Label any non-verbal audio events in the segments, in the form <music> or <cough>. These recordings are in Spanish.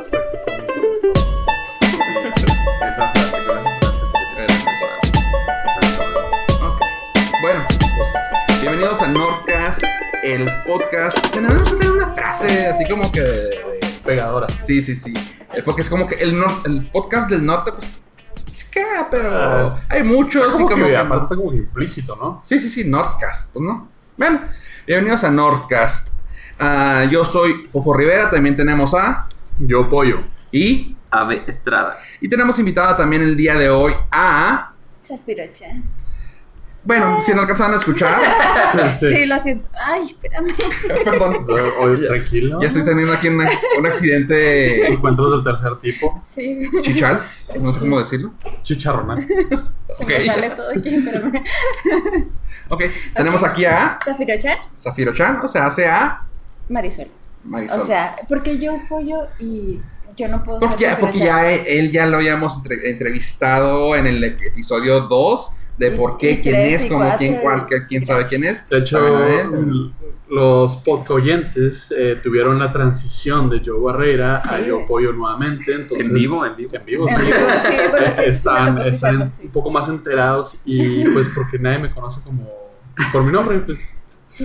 aspecto cómico. Esa frase con Ok. Bueno, pues bienvenidos a Nordcast, el podcast. Tenemos que tener una frase así como que. Pegadora. Sí, sí, sí. Eh, Porque es como que el, nor- el podcast del norte, pues. Se queda, pero. Ah, hay muchos y Como como que, que. aparte está como que implícito, ¿no? Sí, sí, sí, Nordcast, pues no. Bueno, bienvenidos a Nordcast. Ah, yo soy Fofo Rivera, también tenemos a. Yo pollo. Y. Ave Estrada. Y tenemos invitada también el día de hoy a. Zafirocha. Bueno, si no alcanzaban a escuchar. <laughs> Sí. lo siento. Ay, espérame. Perdón. <laughs> Oye, tranquilo. Ya estoy teniendo aquí una- un accidente Encuentros del tercer tipo. Sí. chichal. No sé cómo decirlo. Chicharronal. Se Ok. me sale todo aquí, espérame. Ok, tenemos aquí a Zafirocha, Zafiro Chan, o sea, hace a Marisol. Marisol. O sea, porque yo pollo y yo no puedo porque, ya, porque ya él, él ya lo habíamos entre- entrevistado en el episodio 2 de por qué, y quién tres, es, como cuatro, quién, cuál, quién sabe quién es. De hecho, l- los podcoyentes eh, tuvieron la transición de Joe Barreira a. Yo Pollo nuevamente. Entonces, En vivo, en vivo. En vivo, sí. <laughs> están están un poco más enterados y pues porque nadie me conoce como por mi nombre, pues.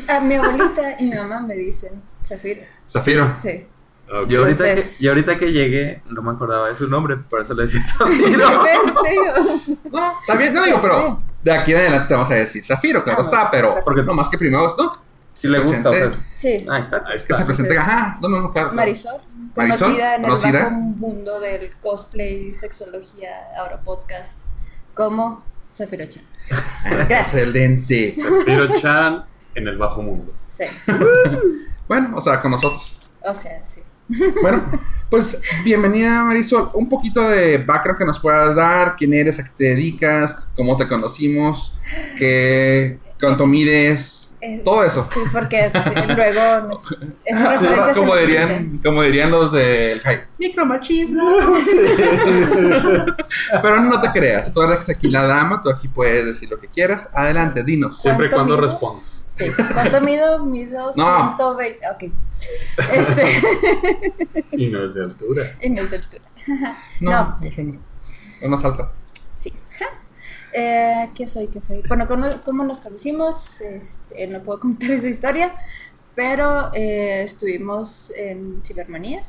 A mi abuelita y mi mamá me dicen Zafiro. Zafiro. Sí. ok. Yo ahorita, Entonces- que, yo ahorita que llegué no me acordaba de su nombre, por eso le decía <laughs> Zafiro. ¿Ves? Te digo. No, digo, pero de aquí en adelante te vamos a decir Zafiro, claro Ah, está, pero Porque- no más que primero, no, Si le gusta, o sea. presente- Sí. Ahí está. Ahí que está. se presente, Entonces, ajá, no, no, no, claro. Marisol, Marisol, conocida en el bajo mundo del cosplay, sexología, ahora podcast, como Zafirocha. <laughs> Excelente. Zafiro Chan en el bajo mundo. Sí. <laughs> Bueno, o sea, con nosotros. O sea, sí. <laughs> Bueno, pues bienvenida Marisol. Un poquito de background que nos puedas dar, quién eres, a qué te dedicas, cómo te conocimos, qué, cuánto mides, Eh, todo eso. Sí, porque luego nos- <laughs> Sí, como dirían, como dirían los del hype. Micromachismo. Pero no te creas, tú eres aquí la dama, tú aquí puedes decir lo que quieras. Adelante, dinos. Siempre y ¿Cuánto cuando mido? respondas. Sí. ¿Cuánto mido? Mido No. 120. Ok. Este. Y no es de altura. en el de altura. No, No. no. Es más alta. Sí. Eh, ¿Qué soy? ¿Qué soy? Bueno, ¿cómo, cómo nos conocimos? Este, no puedo contar esa historia, pero eh, estuvimos en Cibermanía.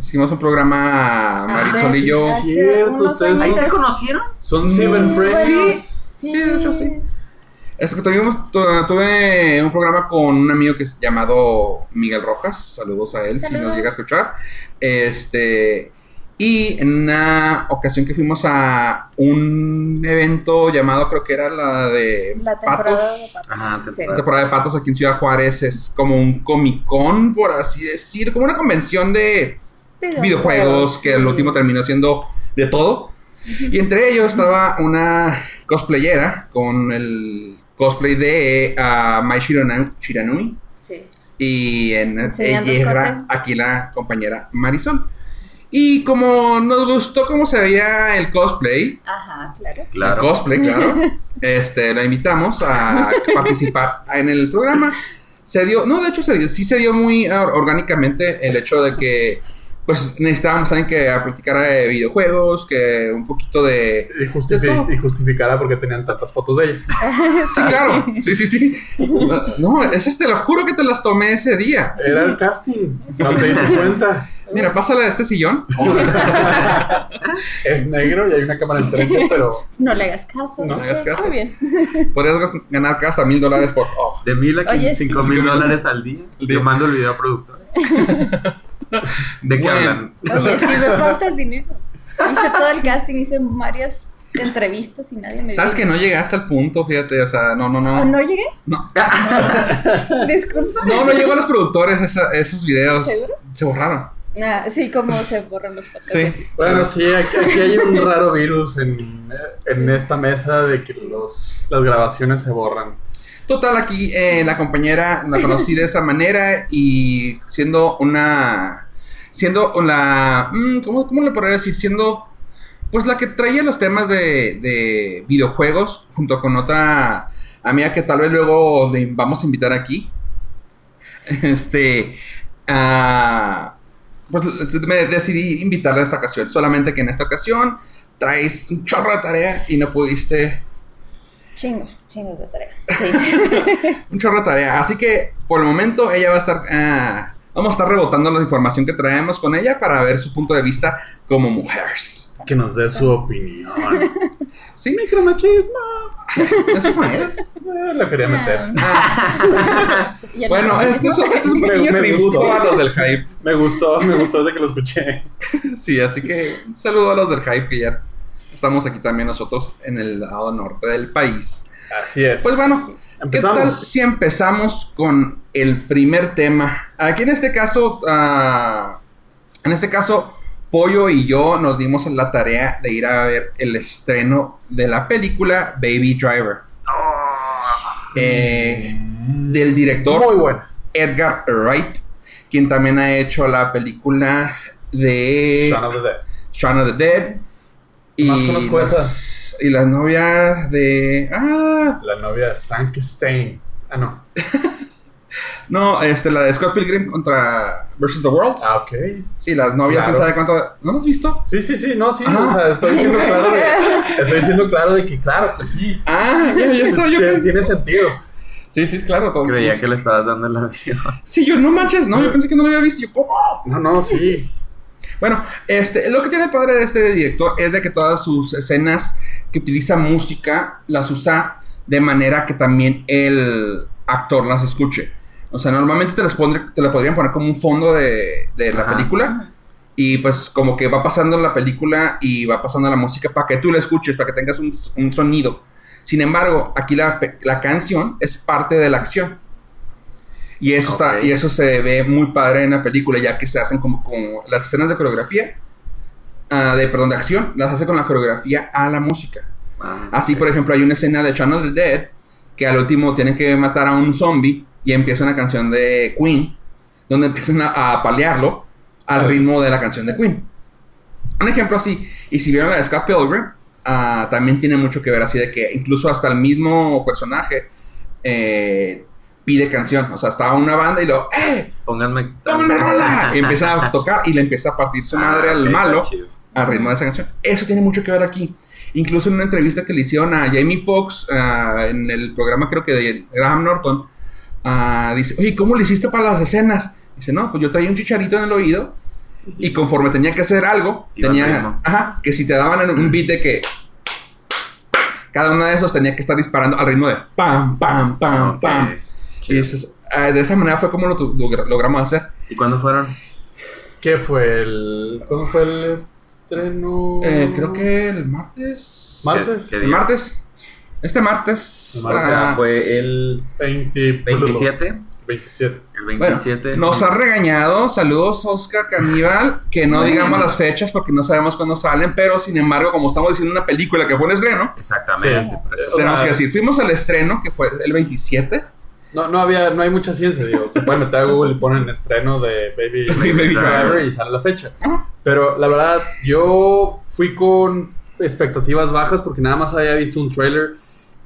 Hicimos un programa Marisol y yo. Cierto, ustedes- ¿Ahí se conocieron? Son Sí, cyber bueno, friends. Sí, sí, de hecho, sí. Es que tuvimos, tu- tuve un programa con un amigo que es llamado Miguel Rojas. Saludos a él si nos llega a escuchar. Este. Y en una ocasión que fuimos a un evento llamado, creo que era la de La temporada de Patos. patos. Ajá, Sí. La temporada. temporada de Patos aquí en Ciudad Juárez es como un Comic Con, por así decir, como una convención de videojuegos que al último terminó siendo de todo. Y entre ellos estaba una cosplayera con el cosplay de ah, Mai Shiranui, Shiranui. Sí. y en ella escote. aquí la compañera Marisol. Y como nos gustó cómo se veía el cosplay, Ajá, claro. el Claro. cosplay, claro. <laughs> este, la invitamos a participar en el programa. Se dio, no, de hecho se dio, sí se dio muy orgánicamente el hecho de que pues necesitábamos alguien que platicara de videojuegos, que un poquito de... Y, justifi- De todo. y justificará porque tenían tantas fotos de ella. <laughs> Sí, claro, <laughs> sí, sí, sí. No, esas te lo juro que te las tomé ese día. Era el casting. No te diste cuenta. Mira, pásale de este sillón. <laughs> Es negro y hay una cámara enfrente, pero No le hagas caso. No le hagas caso. Muy bien. Podrías ganar hasta mil dólares por... oh. De mil a Oye, cinco sí. mil dólares al día. Al día. Yo mando el video a productores. ¿De qué Bueno. hablan? Oye, sí me falta el dinero. Hice todo el casting, hice varias entrevistas y nadie me Sabes que no llegaste al punto, fíjate, o sea, no, no, ¿Ah, no. ¿No llegué? No, <laughs> Disculpa. no, no llegó a los productores esa- esos videos. ¿Seguro? Se borraron. Ah, sí, como se borran los podcasts. Sí. así. bueno, sí, aquí, aquí hay un raro virus en, en esta mesa de que los, las grabaciones se borran. Total, aquí eh, la compañera la conocí de esa manera y siendo una. Siendo la. mm, ¿cómo, ¿Cómo le podría decir? Siendo. Pues la que traía los temas de, de videojuegos junto con otra amiga que tal vez luego le vamos a invitar aquí. <laughs> Este. ah, pues me decidí invitarle a esta ocasión. Solamente que en esta ocasión traes un chorro de tarea y no pudiste Chingos, chingos de tarea. <laughs> Sí. un chorro de tarea. Así que por el momento ella va a estar. ah, vamos a estar rebotando la información que traemos con ella para ver su punto de vista como mujeres. Que nos dé su opinión. <laughs> ¿Sí? Micromachismo. <laughs> Eso no es. Eh, lo quería meter. <laughs> Ya Bueno, no- este es, este es un Me- pequeño me tributo gustó. a los del hype. Me gustó, me gustó desde que lo escuché. Sí, así que un saludo a los del hype que ya estamos aquí también nosotros en el lado norte del país. Así es. Pues bueno, ¿qué Empezamos. tal si empezamos con el primer tema? Aquí en este caso, ah, en este caso, Pollo y yo nos dimos la tarea de ir a ver el estreno de la película Baby Driver. Eh, del director Muy buena. Edgar Wright, quien también ha hecho la película de Shaun of the Dead. Shaun of the Dead. Y Nomás conozco las, y las novias de. Ah, La novia de Frankenstein. Ah, no. <laughs> no, este, la de Scott Pilgrim contra versus the World. Ah, ok. Sí, las novias, Claro. quién sabe cuánto. ¿No lo has visto? Sí, sí, sí, no, sí. O sea, estoy diciendo <laughs> claro de. Estoy diciendo claro de que, claro, pues sí. Ah, ya, ya está. Yo Tiene, tiene sentido. Sí, sí, claro. Todo, Creía que le estabas dando el avión. Sí, yo no manches, no, yo pensé que no lo había visto. Yo, ¿cómo? No, no, sí. Bueno, este, lo que tiene padre de este director es de que todas sus escenas que utiliza música las usa de manera que también el actor las escuche. O sea, normalmente te las pondré- te la podrían poner como un fondo de, de la Ajá. película. Y pues como que va pasando la película y va pasando la música para que tú la escuches, para que tengas un, un sonido. Sin embargo, aquí la, la canción es parte de la acción. Y eso, está, y eso se ve muy padre en la película, ya que se hacen como, como las escenas de coreografía, ah, de, perdón, de acción, las hace con la coreografía a la música. Ah, Así, por ejemplo, hay una escena de Shaun of the Dead que al último tienen que matar a un zombie y empieza una canción de Queen, donde empiezan a, apalearlo al ritmo de la canción de Queen. Un ejemplo así, y si vieron la de Scott Pilgrim, ah, también tiene mucho que ver así de que incluso hasta el mismo personaje eh, pide canción, o sea, estaba una banda y lo, ¡eh! Pónganme. ¡Pónganme rola! Y empieza a <laughs> tocar y le empieza a partir su madre Ah, al ok, malo al ritmo de esa canción. Eso tiene mucho que ver aquí. Incluso en una entrevista que le hicieron a Jamie Foxx ah, en el programa, creo que de Graham Norton, ah, dice: Oye, ¿cómo le hiciste para las escenas? Dice: No, pues yo traía un chicharito en el oído y conforme tenía que hacer algo, Iba tenía. Ajá, que si te daban un beat de que. Cada uno de esos tenía que estar disparando al ritmo de pam, pam, pam, Ok, pam. Y dices, ah, de esa manera fue como lo, logramos hacer. ¿Y cuándo fueron? ¿Qué fue el. ¿Cuándo fue el estreno? Eh, creo que el martes. ¿Martes? ¿Qué- qué El martes. Este martes. El martes, O sea, ah, fue el 20, 27. 27. El bueno, 27. nos ha regañado. Saludos, Oscar Caníbal. Que no digamos las fechas porque no sabemos cuándo salen. Pero sin embargo, como estamos diciendo una película que fue un estreno, Exactamente. Sí. tenemos que decir: fuimos al estreno que fue el 27. No, no había, no hay mucha ciencia, digo. Se puede meter a Google y ponen estreno de Baby, <laughs> Baby Driver y sale la fecha. Pero la verdad, yo fui con expectativas bajas porque nada más había visto un trailer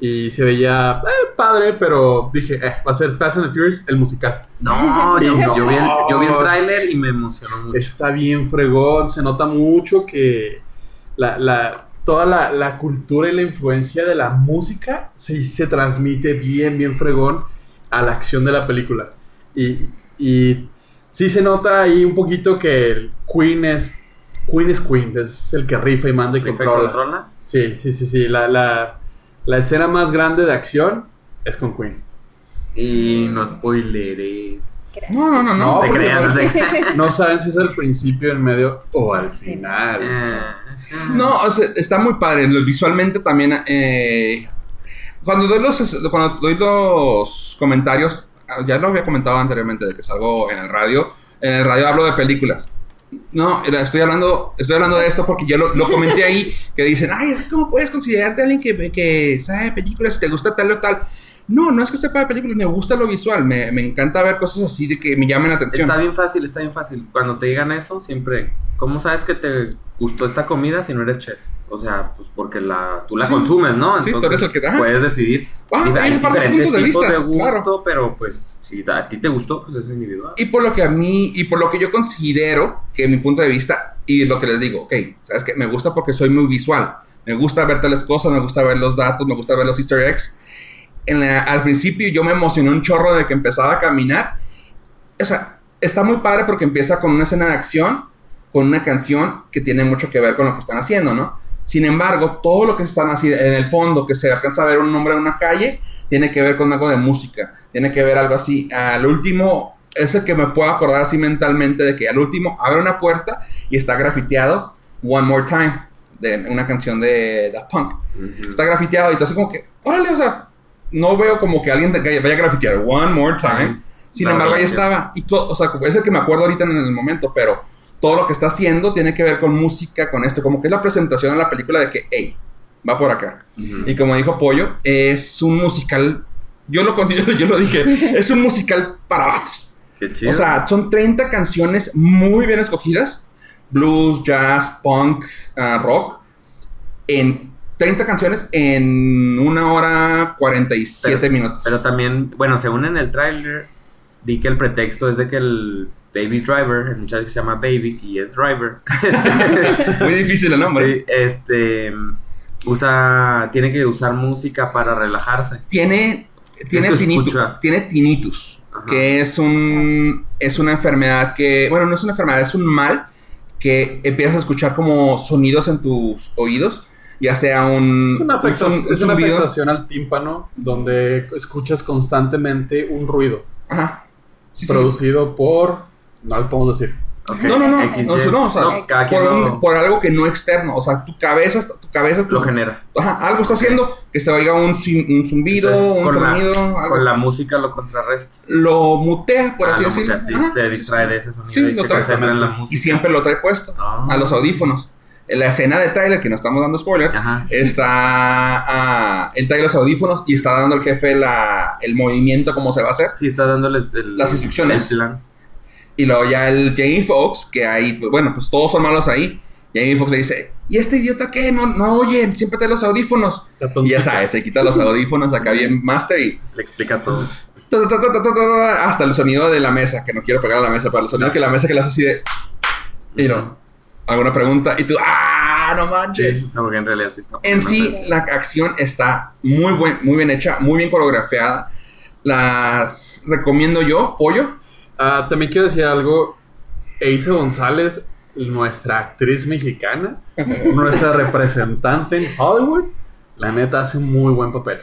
y se veía eh, padre, pero dije, eh, va a ser Fast and the Furious, el musical. No, yo, Y no. yo vi el, yo vi el tráiler y me emocionó mucho. Está bien fregón, se nota mucho que la, la- toda la, la cultura y la influencia de la música sí se transmite bien, bien fregón a la acción de la película. Y, y sí se nota ahí un poquito que el Queen es Queen es Queen, es el que rifa y manda y ¿Rifa y controla. controla? Sí, sí, sí, sí. La, la, la escena más grande de acción es con Queen. Y no spoileres. No, no, no, no. No, te creas, no. No saben si es al principio, el medio o al final. Eh, No, o sea, está muy padre. Visualmente también. eh, cuando doy los cuando doy los comentarios, ah, ya lo había comentado anteriormente de que salgo en el radio. En el radio hablo de películas. No, estoy hablando, estoy hablando de esto porque yo lo, lo comenté ahí, <laughs> que dicen, ay, es que cómo puedes considerarte alguien que, que sabe de películas, si te gusta tal o tal. No, no es que sepa de películas, me gusta lo visual, me, me encanta ver cosas así de que me llamen la atención. Está bien fácil, está bien fácil. Cuando te digan eso, siempre. ¿Cómo sabes que te gustó esta comida si no eres chef? O sea, pues porque la, tú la Sí. consumes, ¿no? Sí, por eso que- ajá. puedes decidir. Ah, puntos de vista, gusto, claro. pero pues si a ti te gustó, pues es individual. Y por lo que a mí, y por lo que yo considero que mi punto de vista, y lo que les digo, ok, ¿sabes qué? Me gusta porque soy muy visual. Me gusta ver tales cosas, me gusta ver los datos, me gusta ver los easter eggs. En la- al principio yo me emocioné un chorro de que empezaba a caminar. O sea, está muy padre porque empieza con una escena de acción, con una canción que tiene mucho que ver con lo que están haciendo, ¿no? Sin embargo, todo lo que están haciendo en el fondo, que se alcanza a ver un nombre de una calle, tiene que ver con algo de música, tiene que ver algo así. Al último, es el que me puedo acordar así mentalmente de que al último abre una puerta y está grafiteado One More Time, de una canción de Daft Punk. Está grafiteado y entonces como que, órale, o sea, no veo como que alguien vaya a grafitear One More Time. Sin embargo, ahí estaba. Y todo, o sea, es el que me acuerdo ahorita en el momento, pero todo lo que está haciendo tiene que ver con música, con esto, como que es la presentación de la película de que, hey, va por acá. Y como dijo Pollo, es un musical. Yo lo, <laughs> yo lo dije, es un musical para vatos. Qué chido. O sea, son 30 canciones muy bien escogidas: blues, jazz, punk, ah, rock. En 30 canciones en una hora 47 Pero- minutos. Pero también, bueno, según en el tráiler, vi que el pretexto es de que el Baby Driver, el muchacho que se llama Baby y es Driver, <laughs> <laughs> muy difícil el nombre. sí, este, usa, tiene que usar música para relajarse. Tiene, tiene, que tinnitus, tiene tinnitus, Ajá. que es un es una enfermedad que, bueno, no es una enfermedad, es un mal que empiezas a escuchar como sonidos en tus oídos, ya sea un, Es una, un afecta- zun- un es una afectación al tímpano donde escuchas constantemente un ruido Ajá. Sí, sí. producido por... No les podemos decir. No, no, no, no, no, o sea, por, un- por algo que no externo, o sea, tu cabeza, tu cabeza, tu- lo genera. ajá, algo está haciendo que se oiga un, zumbido, Entonces, un con, tronido, la, algo. con la música lo contrarresta. lo mutea, por Ah, así lo decirlo. mutea, sí, se distrae de ese sonido Sí, y lo se trae en la música. Y siempre lo trae puesto Ah. a los audífonos. En la escena de trailer, que no estamos dando spoiler, Ajá. está ah, él trae los audífonos y está dando el jefe la, el movimiento, cómo se va a hacer. Sí, está dándoles el, Las instrucciones. el plan. Y luego ya el Jamie Foxx, que ahí, bueno, pues todos son malos ahí. Jamie Foxx le dice, ¿y este idiota qué? No, no oyen, siempre trae los audífonos. Y ya sabes, se quita los audífonos acá bien master y Le explica todo. ta, ta, ta, ta, ta, ta, ta, hasta el sonido de la mesa, que no quiero pegar a la mesa, pero el sonido que la mesa que le hace así de... Y no, alguna pregunta y tú, ¡ah, no manches! sí, en realidad sí está. En sí, la acción está muy, buen, muy bien hecha, muy bien coreografiada. Las recomiendo yo, Pollo. Ah, también quiero decir algo. Eisa González, nuestra actriz mexicana, <laughs> nuestra representante en Hollywood, la neta hace muy buen papel.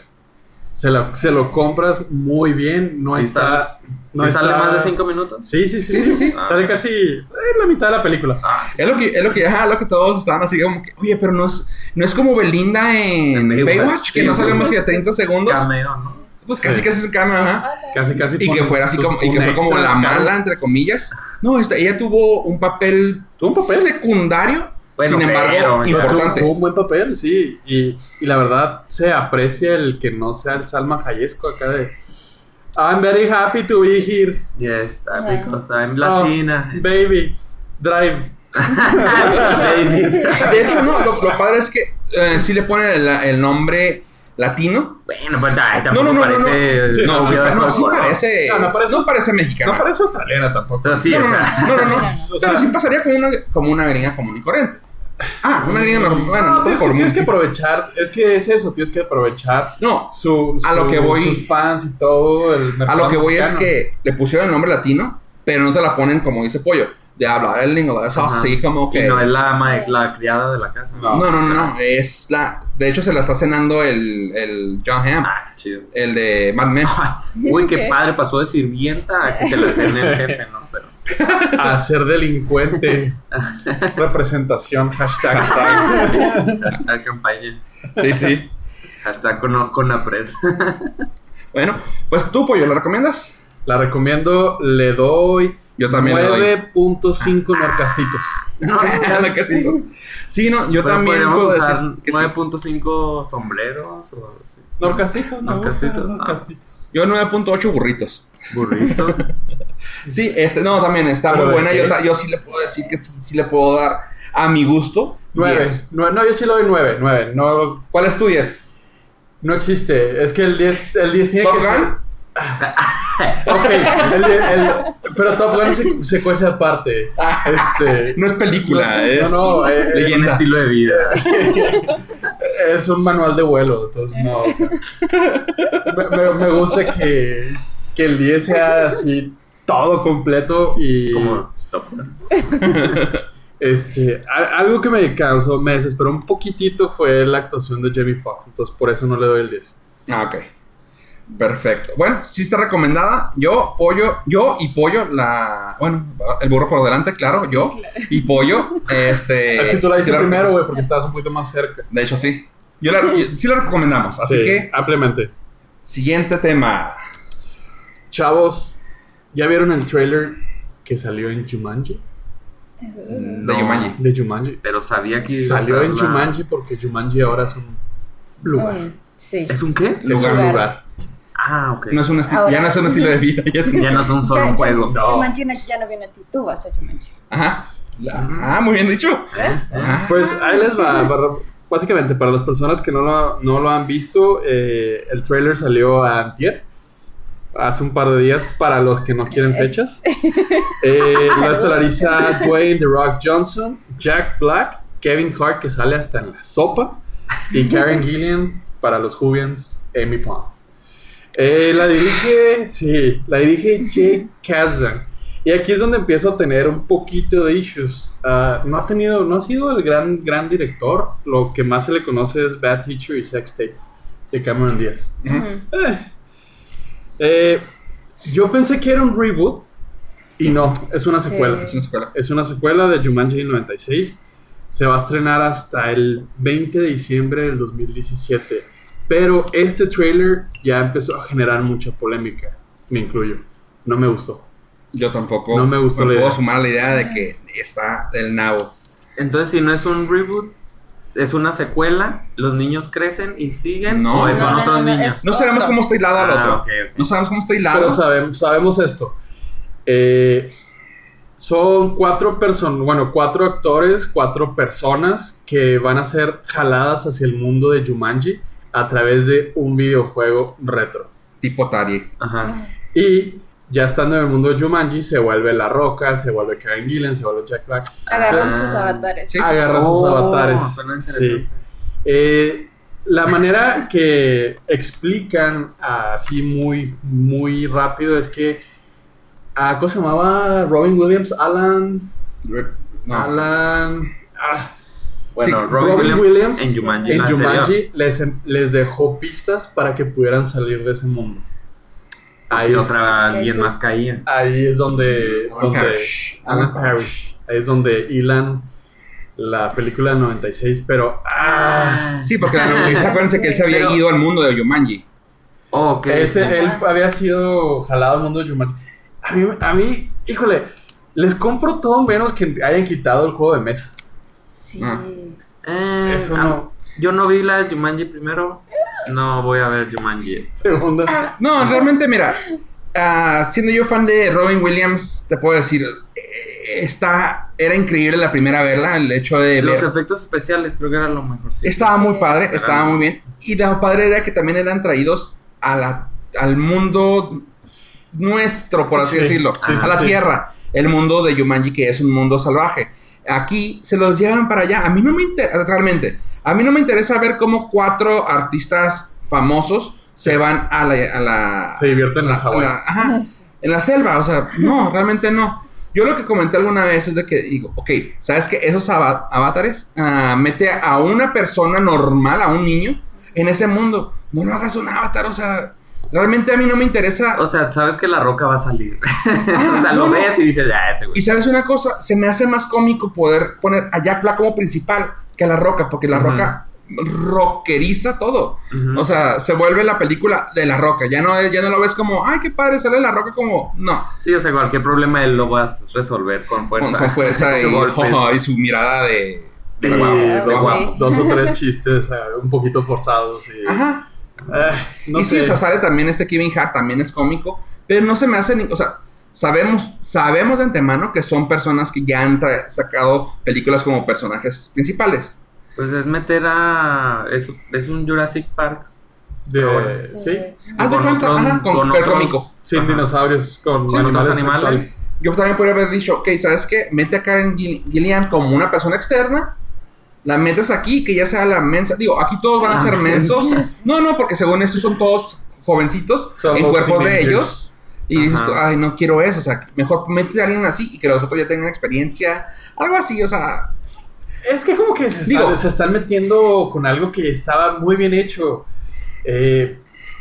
Se lo, se lo compras muy bien, no Sí está... no ¿Sí está- sale más de 5 minutos? Sí, sí, sí. Sí, sí, sí. Ah. Sale casi en la mitad de la película. Ah, Es lo que, es lo que, ajá, lo que todos estaban así como que, oye, pero no es, no es como Belinda en En Baywatch, Baywatch, que no sí. más que de 30 segundos. cameo, ¿no? Pues casi Sí. casi es un cameo, ajá. Casi, casi. Y que fuera así como, y que fue como la mala, entre comillas. No, esta, ella tuvo un papel, Tuvo un papel. secundario, Bueno, sin embargo, pero- importante. Tuvo un buen papel, sí. Y, y la verdad se aprecia el que no sea el Salma Hayesco acá de. I'm very happy to be here. Yes, because I'm Latina. Oh, baby, drive. <laughs> Baby. De hecho, no, lo, lo padre es que eh, sí le ponen el, el nombre latino. Bueno, pues ay, No, tampoco no, no, no, no. parece. Sí, No, sí, no, sí parece, No, no, no parece- parece mexicana. No parece australiana tampoco. Pero sí, no, no, o no, sea. no, no, no. <laughs> O sea- Pero sí pasaría como una, como una gringa común y corriente. Ah, una gringa normal. Bueno, No, tienes, que, común. tienes que aprovechar. Es que es eso, tienes que aprovechar No, su, A lo que voy- sus fans y todo. El a lo que voy es que le pusieron el nombre latino, pero no te la ponen como dice Pollo, de hablar el inglés Ajá. así como que... Y no es la, la criada de la casa. No. No, no, no, no, es la... De hecho se la está cenando el, el John Hamm, Ah, qué chido. el de Mad Men. <laughs> Uy, qué padre, pasó de sirvienta a que se la cene el jefe, ¿no? Pero. <laughs> A ser delincuente. <laughs> Representación. Hashtag. hashtag. Hashtag campaña. Sí, sí. Hashtag con, con apred. Bueno, pues tú, Pollo, ¿lo recomiendas? La recomiendo. Le doy. Yo también le doy. 9.5 narcastitos. <laughs> No, dos. Sí, no, yo Pero también puedo usar decir que sí. 9.5 sombreros o así. Norcastitos, ¿no? Norcastitos, ah. Norcastitos. Yo 9.8 burritos. Burritos. <laughs> Sí, este, no, también está ¿Pero muy buena. Yo, yo sí le puedo decir que sí, sí le puedo dar a mi gusto. 9. 10. No, yo sí le doy 9. 9. No, ¿Cuál es tu 10? no existe. Es que el 10, el 10 tiene ¿Top que ser. <laughs> Ok, el, el- pero Top Gun se, se cuece aparte. Este, <laughs> No es película, es no, no, eh, Es un leyenda. estilo de vida. <laughs> es un manual de vuelo, entonces no. o sea, me, me- me gusta que, que el 10 sea así todo completo y Como Top Gun. este a- algo que me causó, me desesperó un poquitito fue la actuación de Jamie Foxx, entonces por eso no le doy el 10. Ah, ok. Perfecto. Bueno, sí está recomendada. Yo, pollo, yo y pollo, la. Bueno, el burro por delante, claro, yo <laughs> y pollo. Este. es que tú la sí dices primero, güey, porque estabas un poquito más cerca. De hecho, sí. Yo la, yo- sí la recomendamos. Así Sí, que, ampliamente. siguiente tema. Chavos, ¿ya vieron el trailer que salió en Jumanji? De Jumanji. De Jumanji. Pero sabía que Salió en la- Jumanji porque Jumanji ahora es un lugar. Sí. ¿Es un qué? Es un Lugar. Ah, ok. No es un Ahora- ya no es un estilo de <laughs> vida. ya es- Ya no solo Ya- un ya- juego. No. Jumanji no- ya no viene a ti, tú vas a Jumanji. Ajá. Ah, muy bien dicho. ¿Ves? Ah. Pues ahí les va. para- básicamente, para las personas que no lo, no lo han visto, eh, el trailer salió a Antier. Hace un par de días, para los que no quieren fechas. <laughs> Eh, lo estelariza Dwayne The Rock Johnson, Jack Black, Kevin Hart, que sale hasta en la sopa, y Karen <laughs> Gillian, para los Jubians, Amy Pond. Eh, la dirige, sí, la dirige Jake Kasdan. Y aquí es donde empiezo a tener un poquito de issues. Ah, no ha tenido, no ha sido el gran, gran director. Lo que más se le conoce es Bad Teacher y Sex Tape de Cameron Díaz. Eh. Eh, yo pensé que era un reboot y no, es una secuela. Es una escuela. Es una secuela de Jumanji 96. Se va a estrenar hasta el 20 de diciembre del 2017. Pero este trailer ya empezó a generar mucha polémica. Me incluyo. No me gustó. Yo tampoco. No me gustó la puedo idea. sumar a la idea de que está del nabo. Entonces, si no es un reboot, es una secuela, los niños crecen y siguen, No. o No, son no, otros no, no, niños. es- No sabemos cómo está hilado al Ah, otro. No sabemos cómo está hilado. Pero sabemos, sabemos esto. Eh, son cuatro personas, bueno, cuatro actores, cuatro personas que van a ser jaladas hacia el mundo de Jumanji a través de un videojuego retro. Tipo Tari. Ajá. Y ya estando en el mundo de Jumanji, se vuelve La Roca, se vuelve Karen Gillan, se vuelve Jack Black. Agarran Ah. sus avatares. Sí. Agarra sus Oh, avatares. Sí. Eh, la manera que explican así muy, muy rápido es que. ah, ¿Cómo se llamaba? Robin Williams, Alan. No. Alan. ah, Bueno, Sí, Robin, Robin Williams, Williams en Jumanji. en la. Jumanji les, les dejó pistas para que pudieran salir de ese mundo. Ahí es, otra alguien más caía. ahí es donde. Alan donde Parrish. Alan Alan Parrish. Ahí es donde hilan la película del 96, pero. Ah, Sí, porque <laughs> acuérdense que él se había Pero- ido al mundo de Yumanji. Oh, ok. Ese, él había sido jalado al mundo de Jumanji. A mí, a mí, híjole, les compro todo menos que hayan quitado el juego de mesa. Sí. Ah. Eh, Eso ah, no. Yo no vi la de Jumanji primero. No voy a ver Jumanji. Segunda. No, realmente, mira, ah, siendo yo fan de Robin Williams, te puedo decir, eh, está, era increíble la primera verla, el hecho de Los ver- efectos especiales creo que era lo mejor. Estaba muy padre, estaba Ah. muy bien. Y lo padre era que también eran traídos a la, al mundo nuestro, por así Sí, decirlo, sí, a sí, la sí. tierra. El mundo de Yumanji, que es un mundo salvaje. Aquí se los llevan para allá. A mí no me interesa, realmente, a mí no me interesa ver cómo cuatro artistas famosos se van a la... a la- Se divierten en a Hawái. la- ajá, en la selva, o sea, no, <laughs> realmente no. Yo lo que comenté alguna vez es de que digo, ok, ¿sabes que Esos ava- avatares ah, mete a una persona normal, a un niño, en ese mundo. No lo hagas un avatar, o sea, realmente a mí no me interesa. O sea, sabes que la roca va a salir. <laughs> o sea, no, lo no. ves y dices, ya, ese Y güey. sabes una cosa, se me hace más cómico poder poner a Jack Black como principal que a La Roca, porque La. Roca rockeriza todo. O sea, se vuelve la película de La Roca. Ya no, ya no lo ves como, ay, qué padre, sale La Roca como, no. Sí, o sea, cualquier problema él lo vas a resolver con fuerza. Con, con fuerza <laughs> y, <laughs> y su mirada de... De Y guapo, de dos, guapo. dos o tres chistes ah, un poquito forzados. Y, Ajá. Ah, no y sí, sé. o sea, sale también este Kevin Hart, también es cómico. Pero no se me hace ni, o sea, sabemos, sabemos de antemano que son personas que ya han sacado películas como personajes principales. Pues es meter a. Es, es un Jurassic Park. De, Eh, sí, Haz de cuenta, otros- ajá, con, con otros- cómico. sin Ajá. dinosaurios, con Sí, animales. otros animales. Yo también podría haber dicho, ok, ¿sabes qué? Mete a Karen Gill- Gillian como una persona externa. La metes aquí, que ya sea la mensa. Digo, aquí todos van a La ser mensos. No, no, porque según estos son todos jovencitos Son en cuerpos de ellos. Y dices tú, ay, no quiero eso. O sea, mejor mete a alguien así y que los otros ya tengan experiencia. Algo así, o sea. Es que como que se, Digo- está- se están metiendo con algo que estaba muy bien hecho. Eh,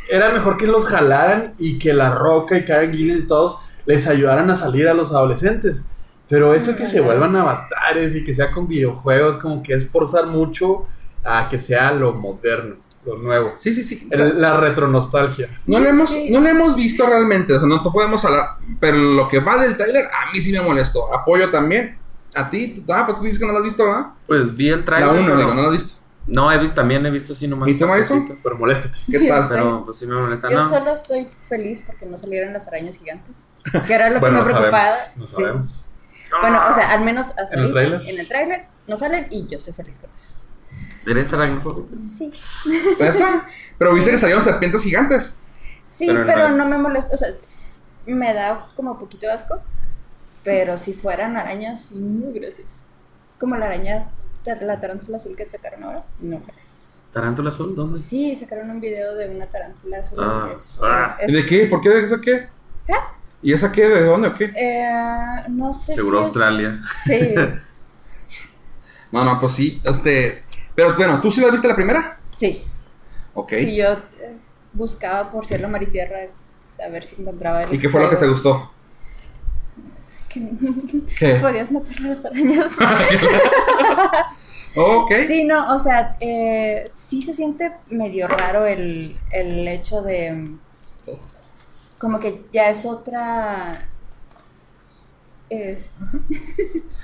era mejor que los jalaran y que La Roca y Karen Gillan y todos les ayudaran a salir a los adolescentes. Pero eso que se vuelvan avatares y que sea con videojuegos, como que es forzar mucho a que sea lo moderno, lo nuevo. Sí, sí, sí. O sea, El- la retronostalgia. no, le hemos, Sí. no le hemos visto realmente. O sea, no te podemos hablar. Pero lo que va del trailer, a mí sí me molestó. Apoyo también. A ti, ah, pues tú dices que no lo has visto, ¿verdad? Pues vi el La trailer. 1, pero- digo, no lo has visto. No, he visto, también he visto así nomás. ¿Y tú, partecitos. Pero moléstate. ¿Qué tal? sí. Pero pues sí me molesta. Yo No. solo soy feliz porque no salieron las arañas gigantes. Que era lo Bueno, que me no preocupaba. sabemos. No Sí. sabemos. Bueno, o sea, al menos hasta ¿En el tráiler? en el tráiler no salen y yo soy feliz con eso. ¿Eres aracnofóbico? Sí. ¿Neta? Pero viste que salieron serpientes gigantes. Sí, Pero pero, no no me molesta, o sea, me da como poquito asco, pero si fueran arañas, muy gracias. Como la araña, la tarántula azul que sacaron ahora, no gracias. ¿Tarántula azul? ¿Dónde? Sí, sacaron un video de una tarántula azul. Ah, es- ah. es- ¿Y de qué? ¿Por qué? ¿De qué? ¿Y esa qué? ¿De dónde o qué? eh, no sé Seguro si es- Australia. Sí, <laughs> No, no, pues sí. Este. Pero bueno, ¿tú sí la viste la primera? sí. Ok. Sí, yo eh, buscaba por cielo, mar y tierra a ver si encontraba el ¿Y qué fue lo que te gustó? Que <laughs> ¿Qué? podías matar a las arañas. <laughs> ok. Sí, no, o sea, eh, sí se siente medio raro el, el hecho de... Como que ya es otra... Es,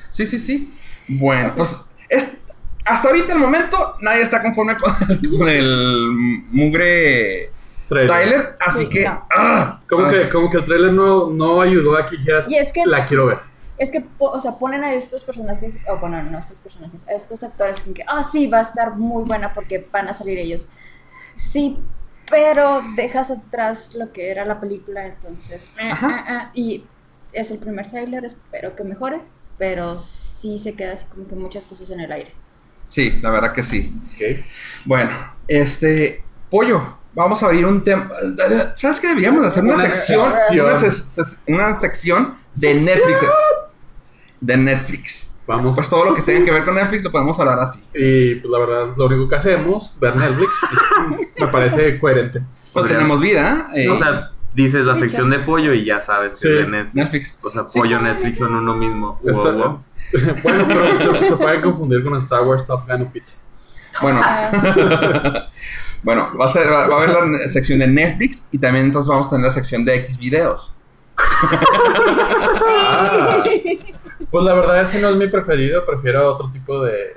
Sí, sí, sí. Bueno, O sea- pues es, hasta ahorita el momento nadie está conforme con, con el mugre Trailer. trailer, así Sí, que... no. ah, Como, que, como que el trailer no, no ayudó a que dijeras, Y es que- la quiero ver. es que, po- o sea, ponen a estos personajes, o bueno, no a estos personajes, a estos actores como que, ah, sí, va a estar muy buena porque van a salir ellos. Sí, pero dejas atrás lo que era la película, entonces... Ajá. ah, ah, y es el primer tráiler, espero que mejore, pero sí se queda así como que muchas cosas en el aire. Sí, la verdad que sí. Bueno, este... Pollo, vamos a abrir un tema... ¿Sabes qué? Deberíamos de hacer una, Una sección, sección. Una, una sección de Netflix. De Netflix. Vamos. Pues todo lo que tenga que ver con Netflix lo podemos hablar así. Y pues la verdad es lo único que hacemos, ver Netflix. <laughs> Me parece coherente. Pues tenemos vida, ¿eh? O sea, dices la sección de pollo y ya sabes que Sí. es de Netflix. Netflix. O sea, Sí. pollo Netflix son uno mismo. Wow, Está- wow. <laughs> bueno, pero, se pueden confundir con Star Wars, Top Gun o Pizza. Bueno, Ah, <laughs> bueno, va a, ser, va va a haber la sección de Netflix y también entonces vamos a tener la sección de X videos. Ah. Pues la verdad ese no es mi preferido, prefiero otro tipo de,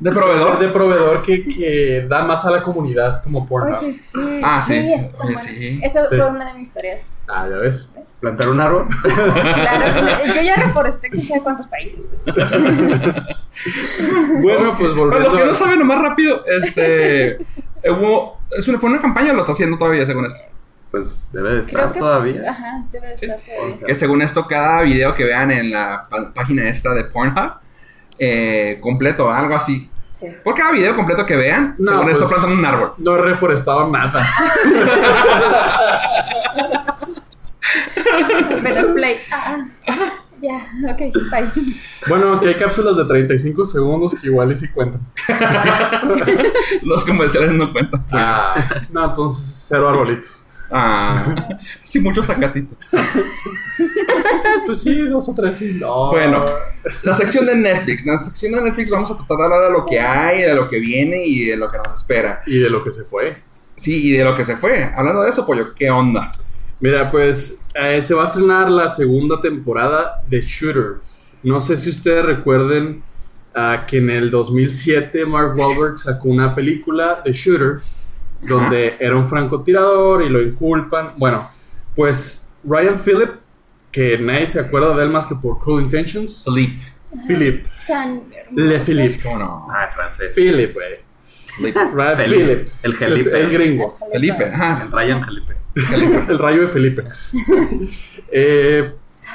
De proveedor. de proveedor que, que da más a la comunidad como Pornhub. Oye, sí. Ah, sí. está Oye, buena. sí. Esa Sí. fue una de mis tareas. Ah, ya ves. Plantar un árbol. Claro, yo ya reforesté que sé cuántos países. <laughs> Bueno, pues Para volviendo los que no saben, nomás rápido, este. <laughs> hubo- es una, fue una campaña o lo está haciendo todavía, según esto. Pues debe de estar que todavía. Ajá, debe de Sí. estar todavía. O sea, Que según esto, cada video que vean en la página esta de Pornhub, eh, completo, algo así. Sí. Por cada video completo que vean, No, según esto, pues, plantan un árbol. No he reforestado nada. <laughs> Menos play. Ah, ah, ya, ok, bye. Bueno, aunque hay cápsulas de 35 segundos que igual y sí cuentan. <laughs> Los comerciales no cuentan. Ah, no, entonces cero arbolitos. Ah, <laughs> sí, muchos sacatitos. <laughs> Pues sí, dos o tres sí. No. Bueno, la sección de Netflix. En la sección de Netflix vamos a tratar de hablar de lo que hay, de lo que viene y de lo que nos espera. Y de lo que se fue. Sí, y de lo que se fue. Hablando de eso, pollo, ¿qué onda? Mira, pues eh, se va a estrenar la segunda temporada de Shooter. No sé si ustedes recuerden ah, que en el 2007 Mark Wahlberg sacó una película de Shooter donde era un francotirador y lo inculpan. Bueno, pues Ryan Phillip, que nadie se acuerda de él más que por Cruel Intentions. Philippe. Philip. Tan Le Philip. ¿Cómo no? Ah, francés. Philip, güey. Ryan. Phillip. El Felipe. es gringo. Felipe. El Ryan Felipe. <laughs> El rayo de Felipe. <laughs> Eh,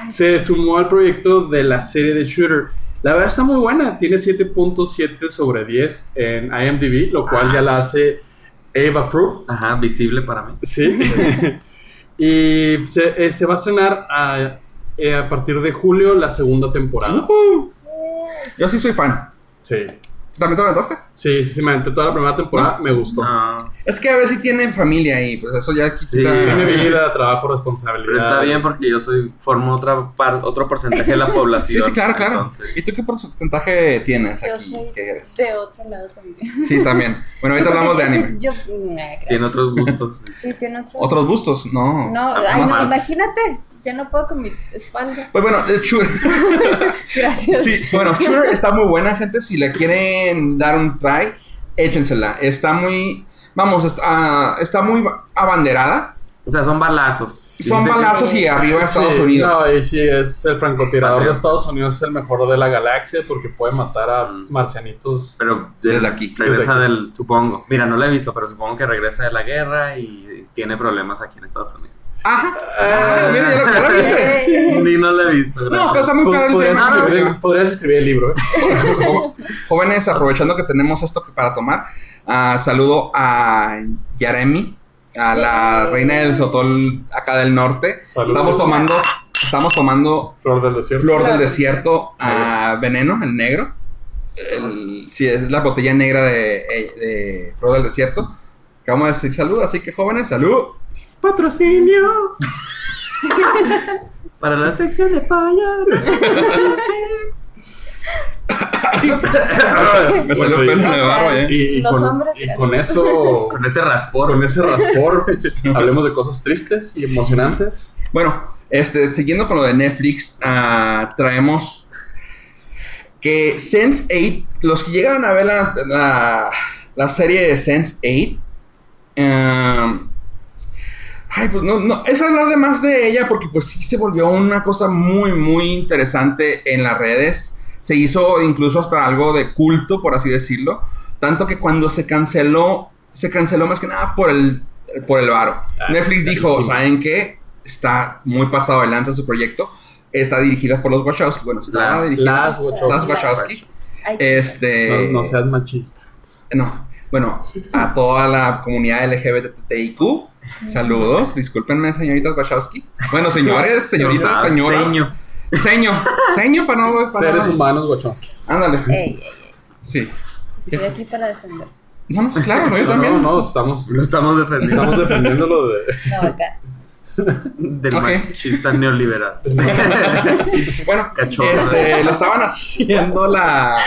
se sumó al proyecto de la serie de Shooter. La verdad está muy buena. Tiene 7.7 sobre 10 en IMDb, lo cual ya la hace Ava Prue. Ajá, visible para mí. Sí. <laughs> y se, eh, se va a estrenar a, eh, a partir de julio la segunda temporada. Yo sí soy fan. Sí. ¿También te aventaste? Sí, sí, sí, me aventé toda la primera temporada, me gustó. No, Es que a ver si tienen familia ahí, pues eso ya quita. Sí. Tiene vida, trabajo, responsabilidad. pero está bien porque yo soy formo otra par- otro porcentaje de la <laughs> Sí, población. sí, claro, claro. Entonces, ¿Y tú qué porcentaje tienes Yo aquí? soy ¿Qué eres? de otro lado también. Sí, también. Bueno, ahorita hablamos de anime. Yo, nah, gracias. tiene otros gustos. <laughs> Sí, tiene otro. ¿Otros gustos? No. No, Ah, ay, no, imagínate. Ya no puedo con mi espalda. Pues bueno, el Shooter. <laughs> Gracias. Sí, bueno, Shooter está muy buena, gente. Si le quieren dar un try, échensela. Está muy. Vamos, está, está muy abanderada. O sea, son balazos. Son Dice que- balazos y arriba Estados Sí, Unidos. No, y sí, es el francotirador de Estados Unidos, es el mejor de la galaxia porque puede matar a Mm. marcianitos. Pero de- Desde aquí. Regresa Desde aquí. del, supongo. Mira, no la he visto, pero supongo que regresa de la guerra y tiene problemas aquí en Estados Unidos. Ajá. Ah, mira, ya lo, ya lo viste. Sí. Ni no la he visto. No, gracias. pero está muy padre el podrías, tema. escribir, podrías escribir el libro. ¿eh? <laughs> Jóvenes, aprovechando que tenemos esto que- para tomar, ah, saludo a Yaremi, a la reina del Sotol acá del norte. Salud. Estamos tomando, estamos tomando Flor del desierto. Flor del. Desierto a Veneno, el negro. El- sí, es la botella negra de, eh, de Flor del Desierto. Acabamos de decir salud, así que jóvenes, salud. Patrocinio. <laughs> Para la sección de payas. Me salió pelo eh. Y, y Los con, hombres y gracias. con eso, <laughs> Con ese raspor. con ese raspor, <laughs> hablemos de cosas tristes y emocionantes. Bueno, este, siguiendo con lo de Netflix, ah, traemos que Sense8, los que llegan a ver la, la, la serie de Sense8, um, ay, pues no, no, es hablar de más de ella porque pues sí se volvió una cosa muy, muy interesante en las redes. Se hizo incluso hasta algo de culto, por así decirlo. Tanto que cuando se canceló, se canceló más que nada por el, por el varo. Ah, Netflix dijo. ¿saben qué? Está muy pasado de lanza su proyecto. Está dirigida por los Wachowski. Bueno, está Las- dirigida Las Wachowski. las Wachowski. Este... No, no seas machista. No, bueno, a toda la comunidad LGBTIQ, saludos. Discúlpenme, señoritas Wachowski. Bueno, señores, <laughs> señoritas, señoras. seño. Seño. Seño para no. <laughs> Para Seres no- humanos Wachowski. Ándale. ey, ey, ey. Sí. Estoy aquí para defender. No, no, claro, no, yo <laughs> No, también. no, no, estamos, Lo estamos defendiendo. estamos defendiéndolo de... No, acá. Del Ok. machista neoliberal. Bueno, Cachorro. este, lo estaban haciendo la,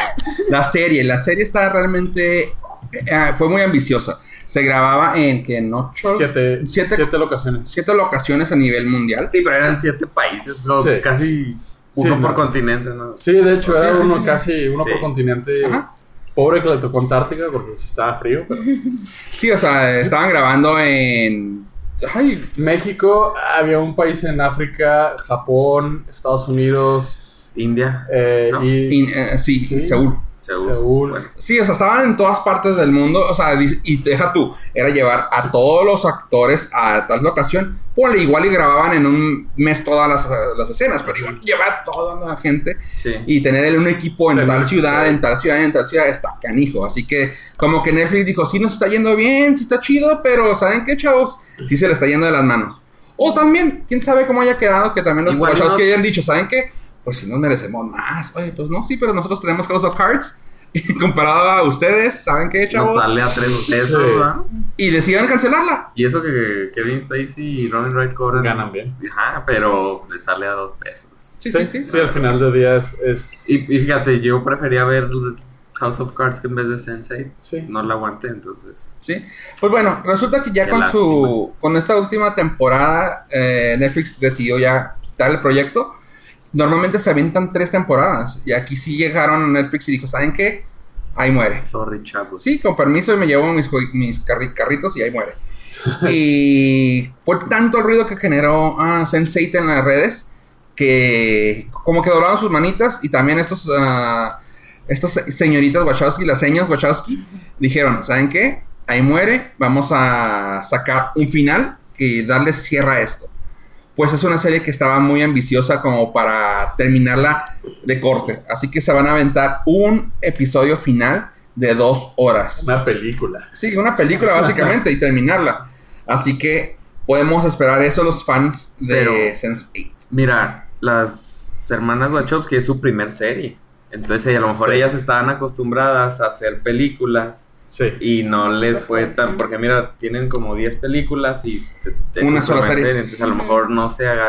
la serie. La serie está realmente. Eh, fue muy ambiciosa. Se grababa en que en ocho. Siete, Siete- siete locaciones. siete locaciones a nivel mundial. Sí, pero eran siete países. o Sí. Casi uno Sí, por no. continente, ¿no? Sí, de hecho, era sí, uno sí, sí. casi, uno Sí. por continente. Ajá. Pobre que le tocó Antártica porque sí estaba frío. pero- <laughs> Sí, o sea, estaban grabando en. Ay, México, había un país en África, Japón, Estados Unidos India, eh, ¿No? y in- eh, sí, Sí. Seúl. Seúl. Seúl. Bueno, Sí, o sea, estaban en todas partes del mundo. O sea, y deja tú, era llevar a todos los actores a tal locación. Pues igual y grababan en un mes todas las, las escenas, pero igual llevar a toda la gente sí. y tener un equipo en tal ciudad, en tal ciudad, en tal ciudad, está canijo. Así que, como que Netflix dijo, sí nos está yendo bien, sí está chido, pero ¿saben qué, chavos? Sí se le está yendo de las manos. O también, quién sabe cómo haya quedado, que también los Igual chavos no- que hayan dicho, ¿saben qué? Pues si nos merecemos más. Oye, pues no, sí, pero nosotros tenemos House of Cards. <laughs> Y comparado a ustedes, ¿saben qué, chavos? Nos sale a tres pesos, Sí. ¿verdad? Y deciden cancelarla. Y eso que Kevin Spacey y Robin Wright cobran. Ganan bien. Ajá, pero le sale a dos pesos. Sí, sí, sí. Sí, al final del día es. es- Y, y fíjate, yo prefería ver House of Cards que en vez de Sensei. sí. No la aguanté, entonces. Sí. Pues bueno, resulta que ya Qué con lástima. su. Con esta última temporada, eh, Netflix decidió ya quitar el proyecto. Normalmente se avientan tres temporadas. Y aquí sí llegaron a Netflix y dijo, ¿saben qué? Ahí muere. Sorry, chavos. Sí, con permiso, y me llevo mis, mis carri- carritos y ahí muere. <laughs> Y fue tanto el ruido que generó ah, Sense8 en las redes que como que doblaron sus manitas y también estos ah, estas se- señoritas Wachowski, las señas Wachowski, dijeron, ¿saben qué? Ahí muere, vamos a sacar un final que darle cierre a esto. Pues es una serie que estaba muy ambiciosa como para terminarla de corte. Así que se van a aventar un episodio final de dos horas. Una película. Sí, una película básicamente y terminarla. Así que podemos esperar eso los fans de Pero- Sense8. Mira, las hermanas Wachowski es su primer serie. Entonces, a lo mejor Sí. ellas estaban acostumbradas a hacer películas Sí. y no les fue tan. Porque, mira, tienen como 10 películas y. te- te- Una sola serie. Entonces, a lo mejor no se haga.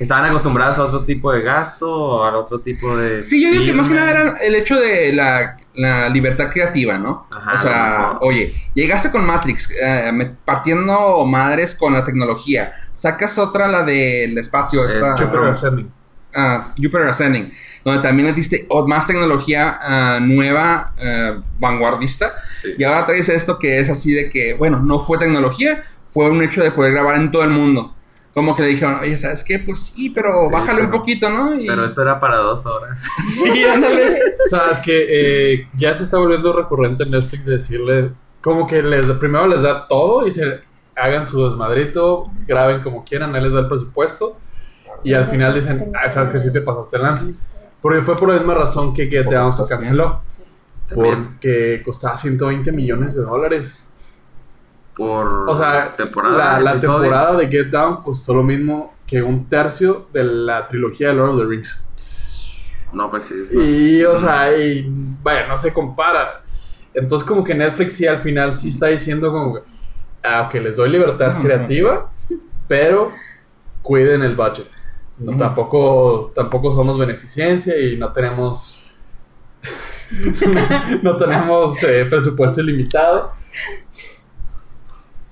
Estaban acostumbradas a otro tipo de gasto o a otro tipo de. Sí, yo digo que más que nada era el hecho de la, la libertad creativa, ¿no? Ajá, o sea, oye, llegaste con Matrix, eh, partiendo madres con la tecnología. Sacas otra, la del espacio, Es esta, Jupiter Ascending. ah, Jupiter Ascending, donde también metiste o- más tecnología ah, nueva, eh, vanguardista. Sí. Y ahora traes esto que es así de que, bueno, no fue tecnología, fue un hecho de poder grabar en todo el mundo. Como que le dijeron, oye, ¿sabes qué? Pues sí, pero Sí, bájale un poquito, ¿no? Y- Pero esto era para dos horas. <laughs> Sí, ándale. <laughs> Sabes que eh, ya se está volviendo recurrente en Netflix decirle, como que les primero les da todo y se hagan su desmadrito, graben como quieran, él les da el presupuesto y al final dicen, ah, sabes que sí te pasaste el lance. Porque fue por la misma razón que Get Down se canceló, También porque costaba 120 millones de dólares. por O sea, temporada. la, la temporada de Get Down costó lo mismo que un tercio de la trilogía de Lord of the Rings. No, pues sí. Y, o sea, y, vaya, no se compara. Entonces, como que Netflix sí al final sí está diciendo como que, ah, ok, les doy libertad No, creativa, pero cuiden el budget. No, tampoco, tampoco somos beneficencia y no tenemos <laughs> no tenemos eh, presupuesto ilimitado.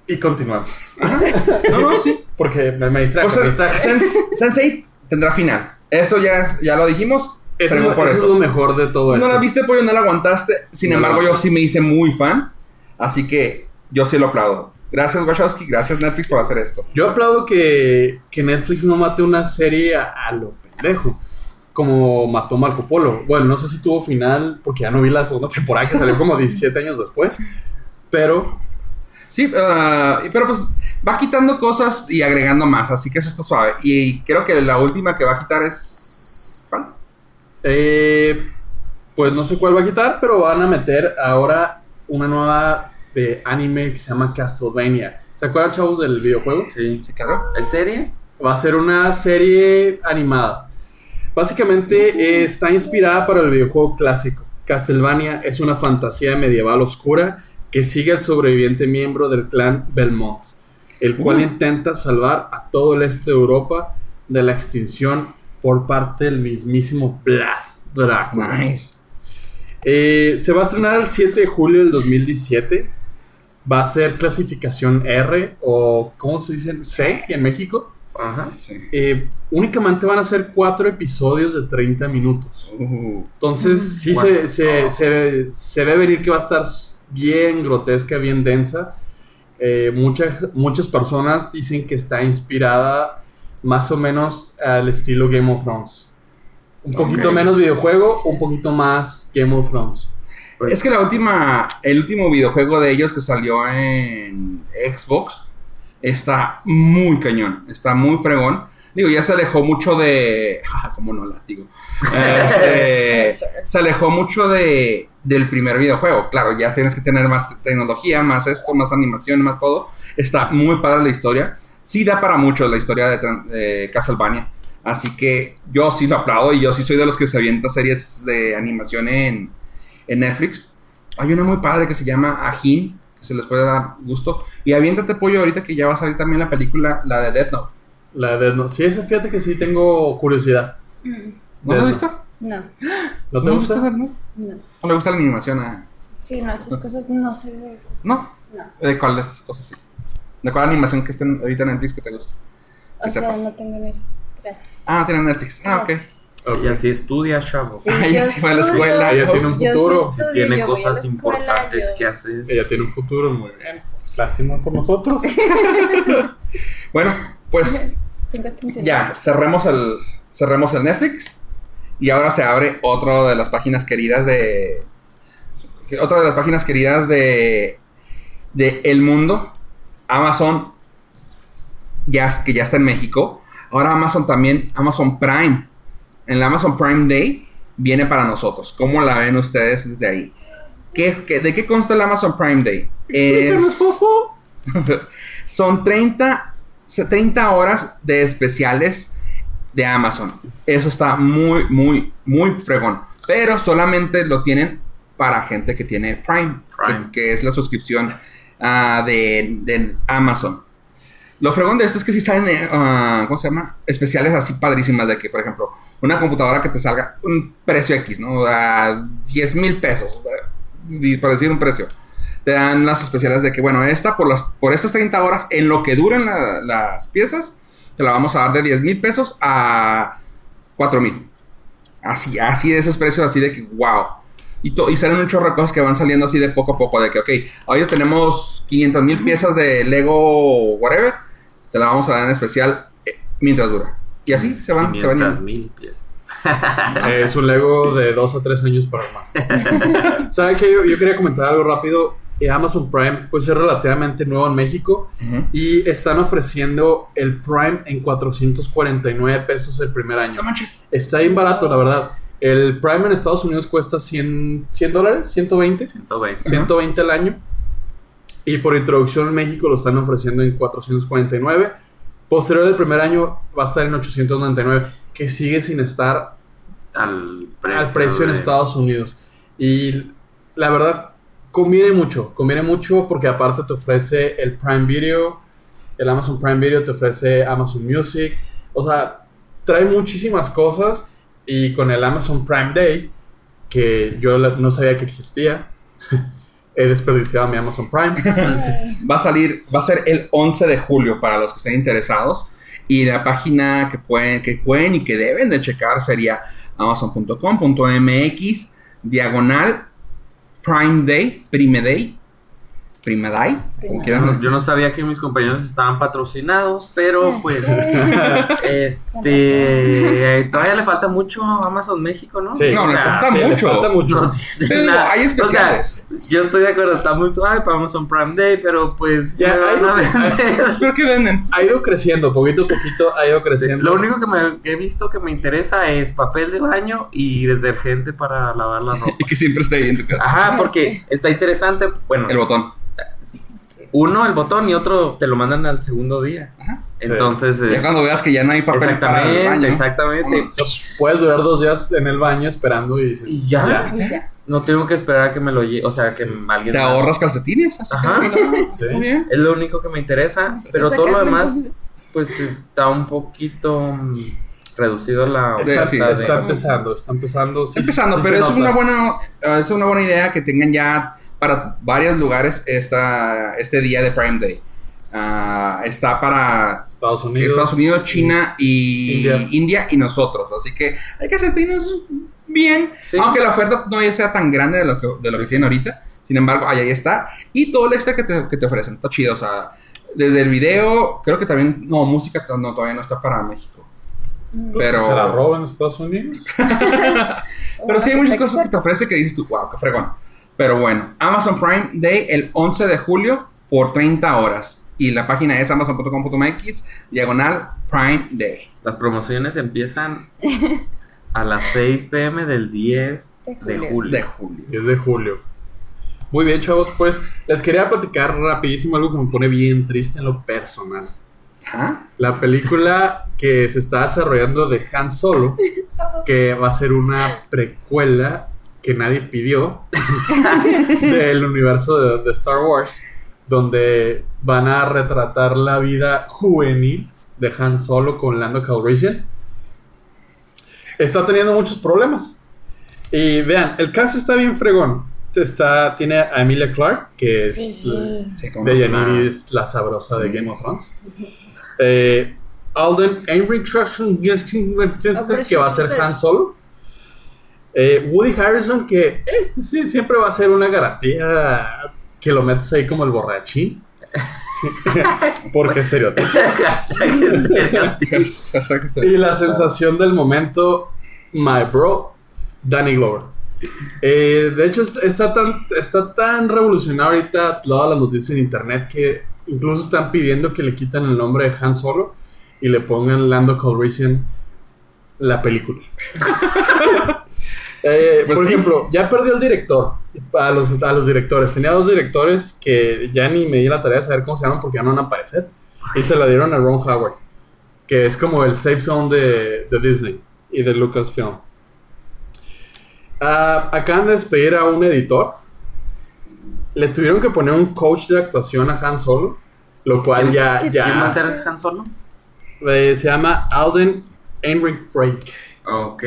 Y continuamos. <laughs> No, no, sí. Porque me, me distraje, O sea, me. Sense- Sense8 tendrá final. Eso ya, ya lo dijimos. Eso, es- por eso eso. es lo mejor de todo Tú no esto. la viste, pollo, no la aguantaste. Sin No embargo, yo sí me hice muy fan. Así que yo sí lo aplaudo. Gracias, Wachowski. Gracias, Netflix, por hacer esto. Yo aplaudo que, que Netflix no mate una serie a, a lo pendejo. Como mató Marco Polo. Bueno, no sé si tuvo final, porque ya no vi la segunda temporada que salió como 17 años después. Pero Sí, ah, pero pues va quitando cosas y agregando más. Así que eso está suave. Y creo que la última que va a quitar es. ¿Cuál? Eh, pues no sé cuál va a quitar, pero van a meter ahora una nueva de anime que se llama Castlevania. ¿Se acuerdan, chavos, del videojuego? Sí. Sí, claro. ¿Es serie? Va a ser una serie animada. Básicamente eh, está inspirada para el videojuego clásico. Castlevania es una fantasía medieval oscura que sigue al sobreviviente miembro del clan Belmont, el cual Uh. intenta salvar a todo el este de Europa de la extinción por parte del mismísimo Vlad Drácula. Nice. Eh, se va a estrenar el 7 de julio del 2017. Va a ser clasificación R o, ¿cómo se dice? C en México. Ajá. Sí. Eh, únicamente van a ser cuatro episodios de 30 minutos. Uh, Entonces, sí se, se, se- se ve venir que va a estar bien grotesca, bien densa. Eh, muchas, muchas personas dicen que está inspirada más o menos al estilo Game of Thrones. Un poquito menos videojuego, un poquito más Game of Thrones. Es que la última, el último videojuego de ellos que salió en Xbox está muy cañón, está muy fregón. Digo, ya se alejó mucho de. <laughs> Ah, ¿Cómo no látigo? Este, <laughs> se alejó mucho de, del primer videojuego. Claro, ya tienes que tener más tecnología, más esto, más animación, más todo. Está muy padre la historia. Sí da para mucho la historia de, de Castlevania. Así que yo sí lo aplaudo y yo sí soy de los que se avienta series de animación en, en Netflix. Hay una muy padre que se llama Ajin, que se les puede dar gusto. Y aviéntate pollo ahorita que ya va a salir también la película, la de Death Note. La de no, sí, esa fíjate que sí tengo curiosidad. Mm, ¿No Death la has Note. visto? No, ¿No te ¿No gusta? Death Note? no. ¿No le gusta la animación? a- Sí, no, esas cosas no sé de esas No. No. ¿De cuál de esas cosas sí? ¿De cuál animación que estén ahorita en Netflix que te gusta? O sea, sepas. no tengo ni. Gracias. Ah, tiene Netflix. Ah, ok. Ok. Y así estudia, chavo. Sí, sí fue a la escuela. Ella tiene un sí futuro. estudio, Tiene cosas escuela, importantes yo- que hacer. Ella tiene un futuro muy bien. Lástima por nosotros. <laughs> Bueno, pues <laughs> ya, cerremos el, cerremos el Netflix. Y ahora se abre otra de las páginas queridas de. Otra de las páginas queridas de. de El Mundo. Amazon. Ya, que ya está en México. Ahora Amazon también. Amazon Prime. En el Amazon Prime Day viene para nosotros. ¿Cómo la ven ustedes desde ahí? ¿Qué, qué- de qué consta el Amazon Prime Day? Es- <laughs> son 30, se- 30 horas de especiales de Amazon. Eso está muy, muy, muy fregón. Pero solamente lo tienen para gente que tiene Prime, Prime. Que, que es la suscripción ah, de, de Amazon. Lo fregón de esto es que si salen, eh, ah, ¿cómo se llama? Especiales así padrísimas de que, por ejemplo, una computadora que te salga un precio X, ¿no? A 10 mil pesos, eh, por decir un precio. Te dan las especiales de que, bueno, esta por, las, por estas 30 horas, en lo que duren la- las piezas, te la vamos a dar de 10 mil pesos a 4 mil. Así, así de esos precios, así de que, wow. Y salen un chorro de cosas que van saliendo así de poco a poco, de que, ok, ahora tenemos 500 mil piezas de Lego, whatever, te la vamos a dar en especial eh, mientras dura. Y así se van, se van 500 yendo. mil piezas. <laughs> Es un Lego de dos a tres años para armar. <laughs> ¿Sabe qué? Yo, yo quería comentar algo rápido. Eh, Amazon Prime, pues es relativamente nuevo en México Ujú. y están ofreciendo el Prime en 449 pesos el primer año. No manches. Está bien barato, la verdad. El Prime en Estados Unidos cuesta 100, 100 dólares, 120. 120. 120 al año. Y por introducción en México lo están ofreciendo en 449. Posterior del primer año va a estar en 899, que sigue sin estar Al precio, al precio en de- Estados Unidos. Y la verdad, conviene mucho, conviene mucho porque aparte te ofrece el Prime Video, el Amazon Prime Video te ofrece Amazon Music, o sea, trae muchísimas cosas y con el Amazon Prime Day, que yo no sabía que existía, <laughs> he desperdiciado mi Amazon Prime. <laughs> Va a salir, va a ser el 11 de julio para los que estén interesados. Y la página que pueden, que pueden y que deben de checar sería amazon.com.mx diagonal Prime Day, Prime Day, Prime Day, como quieran. Yo no sabía que mis compañeros estaban patrocinados, pero pues <laughs> este todavía le falta mucho a Amazon México, ¿no? Sí, No, le O sea, falta le mucho. falta mucho. no Pero nada. hay O sea, especiales. yo estoy de acuerdo, está muy suave para Amazon Prime Day, pero pues Ya. ¿Pero qué venden? Ha ido creciendo, poquito a poquito ha ido creciendo. Lo único que, me, que he visto que me interesa es papel de baño y detergente para lavar la <laughs> ropa. Y que siempre esté ahí en tu casa. Ajá, porque está interesante. Bueno, El botón. Uno el botón y otro te lo mandan al segundo día. Ajá. Entonces, Ya eh, cuando veas que ya no hay papel para el exactamente, baño. exactamente. Vámonos. O sea, puedes durar dos días en el baño esperando y dices, Y ya. Ya. No tengo que esperar a que me lo lleve, o sea, que alguien Te ahorras calcetines. Así Ajá. que, <laughs> Sí. está bien. Es lo único que me interesa, Necesito pero todo lo demás entonces. pues está un poquito mm, reducido la Sí, Está, sí. oferta está de- empezando, está empezando. sí, empezando, sí pero es nota. una buena es una buena idea que tengan ya para varios lugares esta, este día de Prime Day. Ah, está para Estados Unidos. Estados Unidos, China y India. India. y nosotros. Así que hay que sentirnos bien. Sí. Aunque la oferta no sea tan grande de lo que, de lo que tienen ahorita. Sin embargo, ahí, ahí está. Y todo el extra que te, que te ofrecen. Está chido. O sea, desde el video, creo que también. No, música no, todavía no está para México. Pues, pero- ¿Se la roban en Estados Unidos? <laughs> Pero sí hay muchas cosas que te ofrece que dices tú, wow, qué fregón. Pero bueno, Amazon Prime Day el 11 de julio por 30 horas. Y la página es amazon.com.mx, diagonal Prime Day. Las promociones empiezan a las 6 pm del 10 De de julio. De julio. 10 de julio. Muy bien, chavos. Pues les quería platicar rapidísimo algo que me pone bien triste en lo personal. La película que se está desarrollando de Han Solo, <laughs> que va a ser una precuela que nadie pidió <laughs> del universo de, de Star Wars, donde van a retratar la vida juvenil de Han Solo con Lando Calrissian. Está teniendo muchos problemas. Y vean, el caso está bien fregón. Está, tiene a Emilia Clarke, que es Sí. Sí, como de la sabrosa de Game of Thrones. Eh, Alden Ehrenreich, que va a ser Han Solo. Eh, Woody Harrison, que eh, sí, siempre va a ser una garantía que lo metes ahí como el borrachín. <laughs> Porque estereotipo. <laughs> <laughs> Y la sensación del momento, my bro, Danny Glover. Eh, de hecho, est- está tan, está tan revolucionado ahorita todas las noticias en internet que incluso están pidiendo que le quiten el nombre de Han Solo y le pongan Lando Calrissian la película. Eh, Pues por sí. ejemplo, ya perdió el director. A los, a los directores. Tenía dos directores que ya ni me di la tarea de saber cómo se llaman porque ya no van a aparecer. Y se la dieron a Ron Howard. Que es como el safe zone de, de Disney y de Lucasfilm. Ah, acaban de despedir a un editor. Le tuvieron que poner un coach de actuación a Han Solo. Lo cual ya, ¿Qué- ya ¿Quién va a ser Han Solo? eh, se llama Alden Enric Drake. Ok.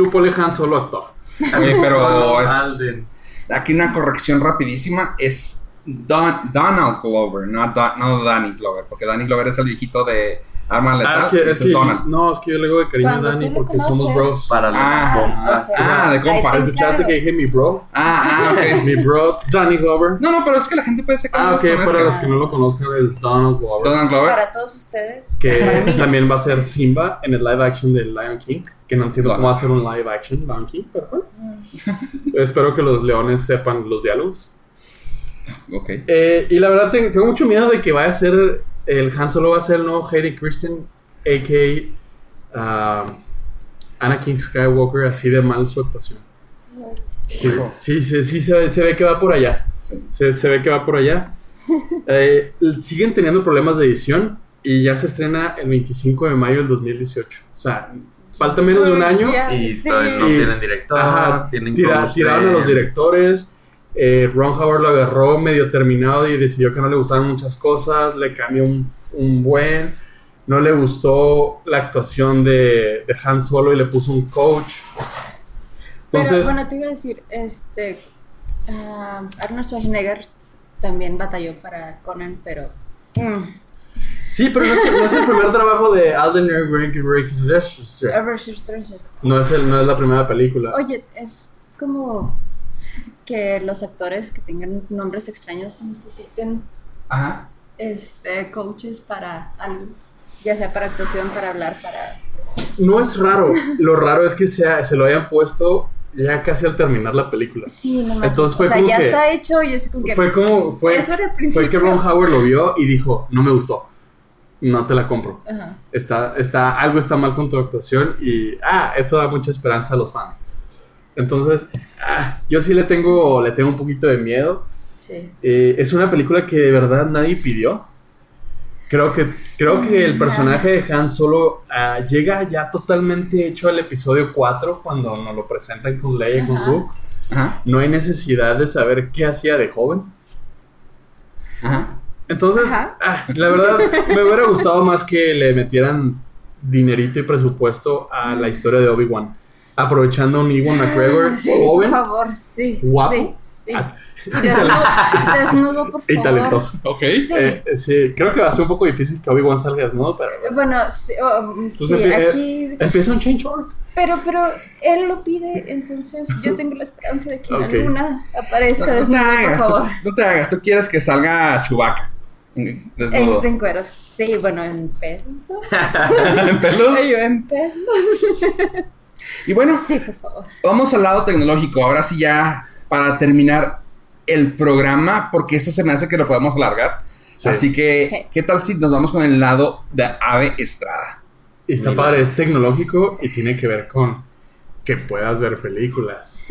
Tú ponle Han Solo actor. Oye, pero es-. Aquí una corrección rapidísima es Don- Donald Glover, no, Don- no Danny Glover, porque Danny Glover es el viejito de Arma Letal. Ah, es que, es que Donald. no, es que yo le digo de cariño a lo porque somos bros. Para los Ah, compas. o sea, ah, de compa. ahí te ¿Escuchaste que dije mi bro? Ah, ah, ok. <laughs> Mi bro, Danny Glover. No, no, pero es que la gente puede ser que no Ah, ok, para los que no lo conozcan es Donald Glover. Donald Glover. Para todos ustedes. Que también va a ser Simba en el live action de Lion King. Que no entiendo cómo va a ser Donald. un live action Lion King, pero bueno. Espero que los leones sepan los diálogos. Ok. Eh, y la verdad te- tengo mucho miedo de que vaya a ser el Han Solo va a ser el nuevo Hayden Christian, a.k.a. um, Anakin Skywalker, así de mal su actuación. Sí, sí, sí, sí, se, ve- se ve que va por allá. Sí. Se, se ve que va por allá. <laughs> Eh, siguen teniendo problemas de edición y ya se estrena el 25 de mayo del 2018. O sea, falta menos de un año. Y todavía no Y- tienen director, Ajá, tienen tira- tiraron a los directores. Eh, Ron Howard lo agarró medio terminado y decidió que no le gustaban muchas cosas. Le cambió un, un buen. No le gustó la actuación de, de Han Solo y le puso un coach. Pero bueno, te iba a decir, este. ah, Arnold Schwarzenegger también batalló para Conan, pero. mm, sí, pero no es, no es el primer <laughs> trabajo de Alden Ehrenreich. No es, el, no es la primera película. Oye, es como que los actores que tengan nombres extraños necesiten Ajá. este coaches para algo, ya sea para actuación, para hablar, para No es raro. Lo raro es que sea, se lo hayan puesto ya casi al terminar la película. sí, no manches. Entonces fue o sea, como ya que- está hecho y es como que Fue como. Fue, Eso era fue principio. que Ron Howard lo vio y dijo: No me gustó. No te la compro. Ajá. Está, está, algo está mal con tu actuación y. Ah, eso da mucha esperanza a los fans. Entonces, ah, yo sí le tengo, le tengo un poquito de miedo. Sí. Eh, es una película que de verdad nadie pidió. Creo que, creo que el personaje de Han Solo ah, llega ya totalmente hecho al episodio 4 cuando nos lo presentan con Leia y con. Luke. Ajá. No hay necesidad de saber qué hacía de joven. Ajá. Entonces, Ajá. ah, la verdad, me hubiera gustado más que le metieran dinerito y presupuesto a la historia de Obi-Wan. Aprovechando a un Ewan McGregor <laughs> Sí, joven por favor, sí. guapo, Sí, sí. ah, Y desnudo, desnudo, por <laughs> favor. y talentoso. Ok. Sí. Eh, eh, sí, creo que va a ser un poco difícil que Obi-Wan salga desnudo, pero... Bueno, sí, oh, Pues sí, empie- aquí. Empieza un change org. Pero, pero él lo pide, entonces yo tengo la esperanza de que en Ok. alguna aparezca No, no te desnudo, por hagas, favor. tú, no te hagas, tú quieres que salga Chubaca. En, Desnudo. en cueros, sí, bueno, en pelos. <laughs> ¿En pelos? Yo en pelos. Y bueno, Sí, por favor. vamos al lado tecnológico. Ahora sí ya, para terminar el programa, porque esto se me hace que lo podemos alargar. Sí. Así que. ¿qué tal si nos vamos con el lado de Ave Estrada? Está padre, es tecnológico y tiene que ver con que puedas ver películas.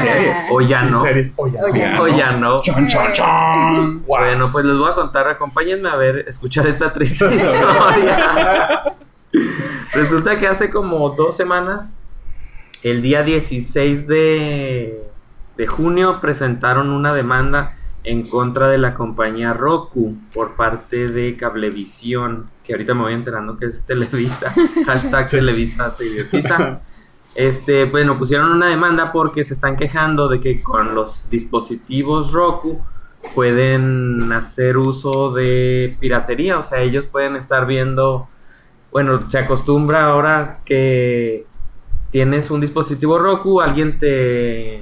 series. <laughs> O ya y no. series. O ya no. O ya O ya no. ¡Chon, chon, chon! Wow. <laughs> Bueno, pues les voy a contar, acompáñenme a ver, escuchar esta triste <laughs> historia. Resulta que hace como dos semanas, el día 16 de, de junio, presentaron una demanda en contra de la compañía Roku por parte de Cablevisión, que ahorita me voy enterando que es Televisa, <laughs> hashtag Televisa te idiotiza. <laughs> Este, bueno, pusieron una demanda porque se están quejando de que con los dispositivos Roku pueden hacer uso de piratería, o sea, ellos pueden estar viendo, bueno, se acostumbra ahora que tienes un dispositivo Roku, alguien te,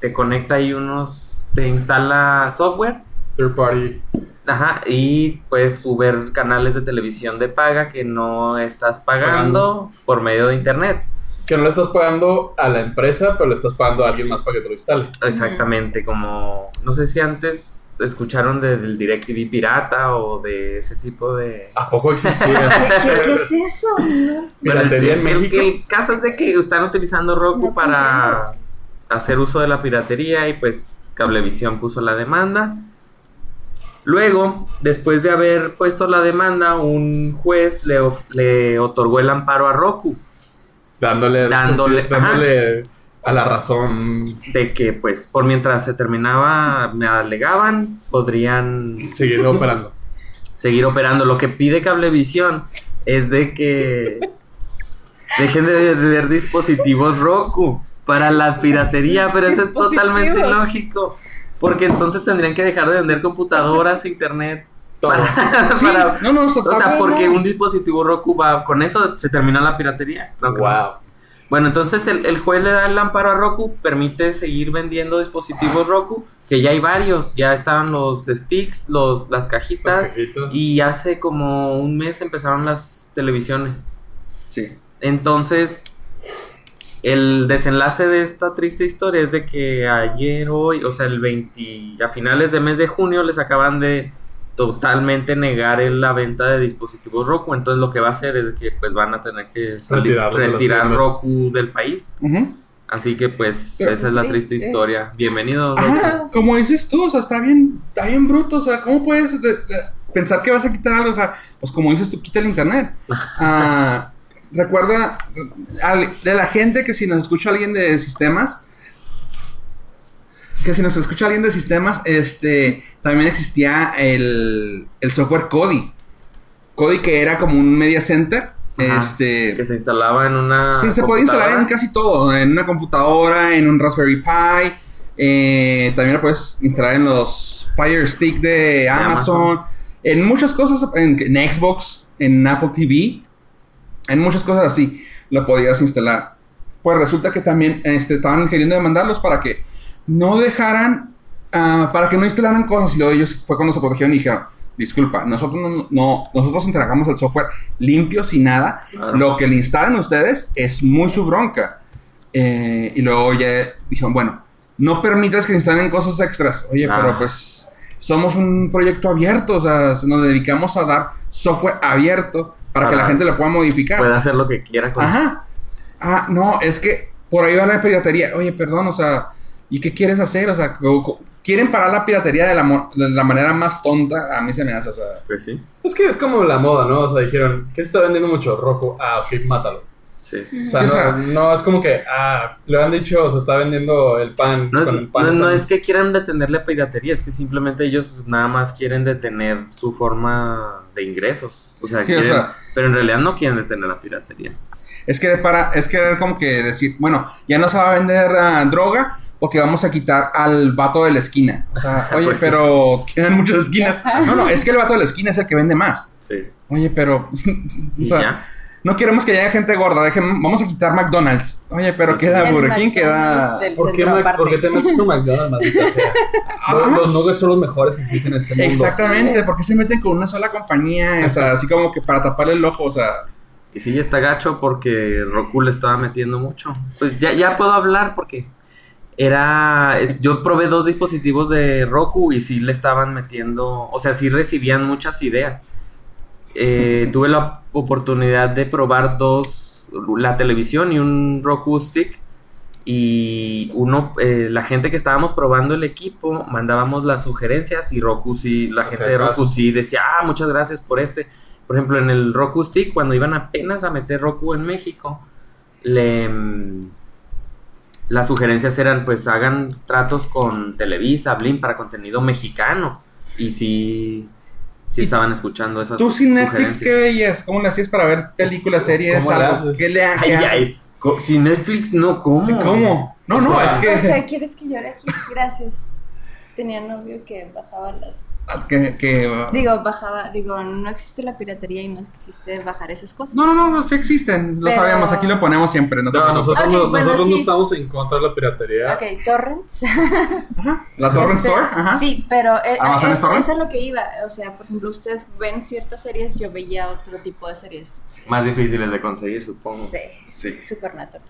te conecta ahí unos, te instala software third party. Ajá, y puedes ver canales de televisión de paga que no estás pagando por medio de internet. Que no le estás pagando a la empresa, pero le estás pagando a alguien más para que te lo instale. Exactamente, como no sé si antes escucharon de- del DirecTV pirata o de ese tipo de... ¿A poco <laughs> ¿Qué, existía? qué- qué es eso? No, Pero el, Piratería en el- el- México. el caso es de que están utilizando Roku no para hacer uso de la piratería y pues Cablevisión puso la demanda. Luego, después de haber puesto la demanda, un juez le, of- le otorgó el amparo a Roku dándole, Dándole- dándole a la razón. de que pues por mientras se terminaba, me alegaban, podrían Seguir <laughs> operando. seguir operando. Lo que pide Cablevisión es de que dejen de vender dispositivos Roku para la piratería, pero eso es totalmente ilógico. Porque entonces tendrían que dejar de vender computadoras, <laughs> internet. Para, Sí, <laughs> para- no, no, o sea, porque no. un dispositivo Roku va. Con eso se termina la piratería. Wow. Bueno, entonces el, el juez le da el amparo a Roku, permite seguir vendiendo dispositivos Roku, que ya hay varios, ya estaban los sticks, los, las cajitas, Los cajitos. y hace como un mes empezaron las televisiones. Sí. Entonces, el desenlace de esta triste historia es de que ayer, hoy, o sea, el 20, a finales de mes de junio les acaban de totalmente negar la venta de dispositivos Roku. Entonces lo que va a hacer es que pues van a tener que salir- de retirar. Roku del país. Así que pues Pero- esa es la triste historia. Bienvenido. Roku. Como dices tú, o sea, está bien, está bien bruto, o sea, ¿cómo puedes de- de- pensar que vas a quitar algo? O sea, pues como dices tú, quita el internet. <laughs> Ah, recuerda al- de la gente que si nos escucha alguien de sistemas, que si nos escucha alguien de sistemas, este, también existía el, el software Kodi. Kodi que era como un media center, Ajá, este... Que se instalaba en una. Sí, se puede instalar en casi todo, en una computadora, en un Raspberry Pi, eh, también lo puedes instalar en los Fire Stick de Amazon, en muchas cosas, en, en Xbox, en Apple TV, en muchas cosas así lo podías instalar. Pues resulta que también este, estaban queriendo demandarlos para que no dejaran, ah, para que no instalaran cosas y luego ellos fue cuando se protegieron y dijeron, disculpa, nosotros no, no- nosotros entregamos el software limpio, sin nada, Claro. lo que le instalan ustedes es muy su bronca. Eh, y luego ya dijeron, bueno, no permitas que instalen cosas extras. Oye, Ah. pero pues somos un proyecto abierto, o sea, nos dedicamos a dar software abierto para que la gente lo pueda modificar. Puede hacer lo que quiera con Ajá. Ah, no, es que por ahí va la piratería. Oye, perdón, o sea, ¿y qué quieres hacer? O sea, quieren parar la piratería de la, mo- de la manera más tonta. A mí se me hace, o sea. Pues sí. Es que es como la moda, ¿no? O sea, dijeron, ¿qué se está vendiendo mucho? Roku. Ah, ok, mátalo. Sí. O sea, Sí, o no, sea- no es como que, ah, le han dicho, se está vendiendo el pan. No es, con el pan no- no es que quieran detener la piratería, es que simplemente ellos nada más quieren detener su forma de ingresos. O sea, Sí, o quieren- sea- pero en realidad no quieren detener la piratería. Es que para, es que como que decir, bueno, ya no se va a vender ah, droga porque vamos a quitar al vato de la esquina. O sea, <laughs> oye, Pues sí. pero quedan muchas esquinas. No, no, es que el vato de la esquina es el que vende más. Sí. Oye, pero, <laughs> o sea, ya. no queremos que haya gente gorda. dejen- vamos a quitar McDonald's. Oye, pero Pues queda Burger King, queda. ¿Por qué, por qué te metes con McDonald's, maldita sea? <laughs> Los, los nuggets son los mejores que existen en este mundo. Exactamente, ¿por qué se meten con una sola compañía? O sea, así como que para taparle el ojo, o sea. Y sí, está gacho porque Roku le estaba metiendo mucho. Pues ya, ya puedo hablar porque era. Yo probé dos dispositivos de Roku y sí le estaban metiendo. O sea, sí recibían muchas ideas. Eh, tuve la oportunidad de probar dos: la televisión y un Roku Stick. Y uno, eh, la gente que estábamos probando el equipo, mandábamos las sugerencias y Roku sí, la gente de Roku sí decía, ah, muchas gracias por este. Por ejemplo, en el Roku Stick, cuando iban apenas a meter Roku en México, le, mm, las sugerencias eran, pues hagan tratos con Televisa, Blim para contenido mexicano. Y sí, sí ¿Y estaban escuchando esas Tú sin Netflix. ¿qué veías? ¿Cómo le hacías para ver películas, series, ¿Cómo le algo? ¿Qué le Ay, qué ay, haces? sin Netflix, no, ¿cómo? ¿Cómo? No, O no, sea, es que. O sea, ¿quieres que llore aquí? Gracias. Tenía novio que bajaba las que, que- Digo, bajaba, digo, no existe la piratería y no existe bajar esas cosas. No, no, no, no, sí existen. Lo Pero- sabemos, aquí lo ponemos siempre. No nosotros, no, bueno, nosotros no sí. estamos en contra de la piratería. Ok, torrents. <laughs> La Torrent Este, Store, ajá. Sí, pero eh, es, eso es lo que iba. O sea, por ejemplo, ustedes ven ciertas series, yo veía otro tipo de series. Más difíciles de conseguir, supongo. Sí, Sí. Supernatural.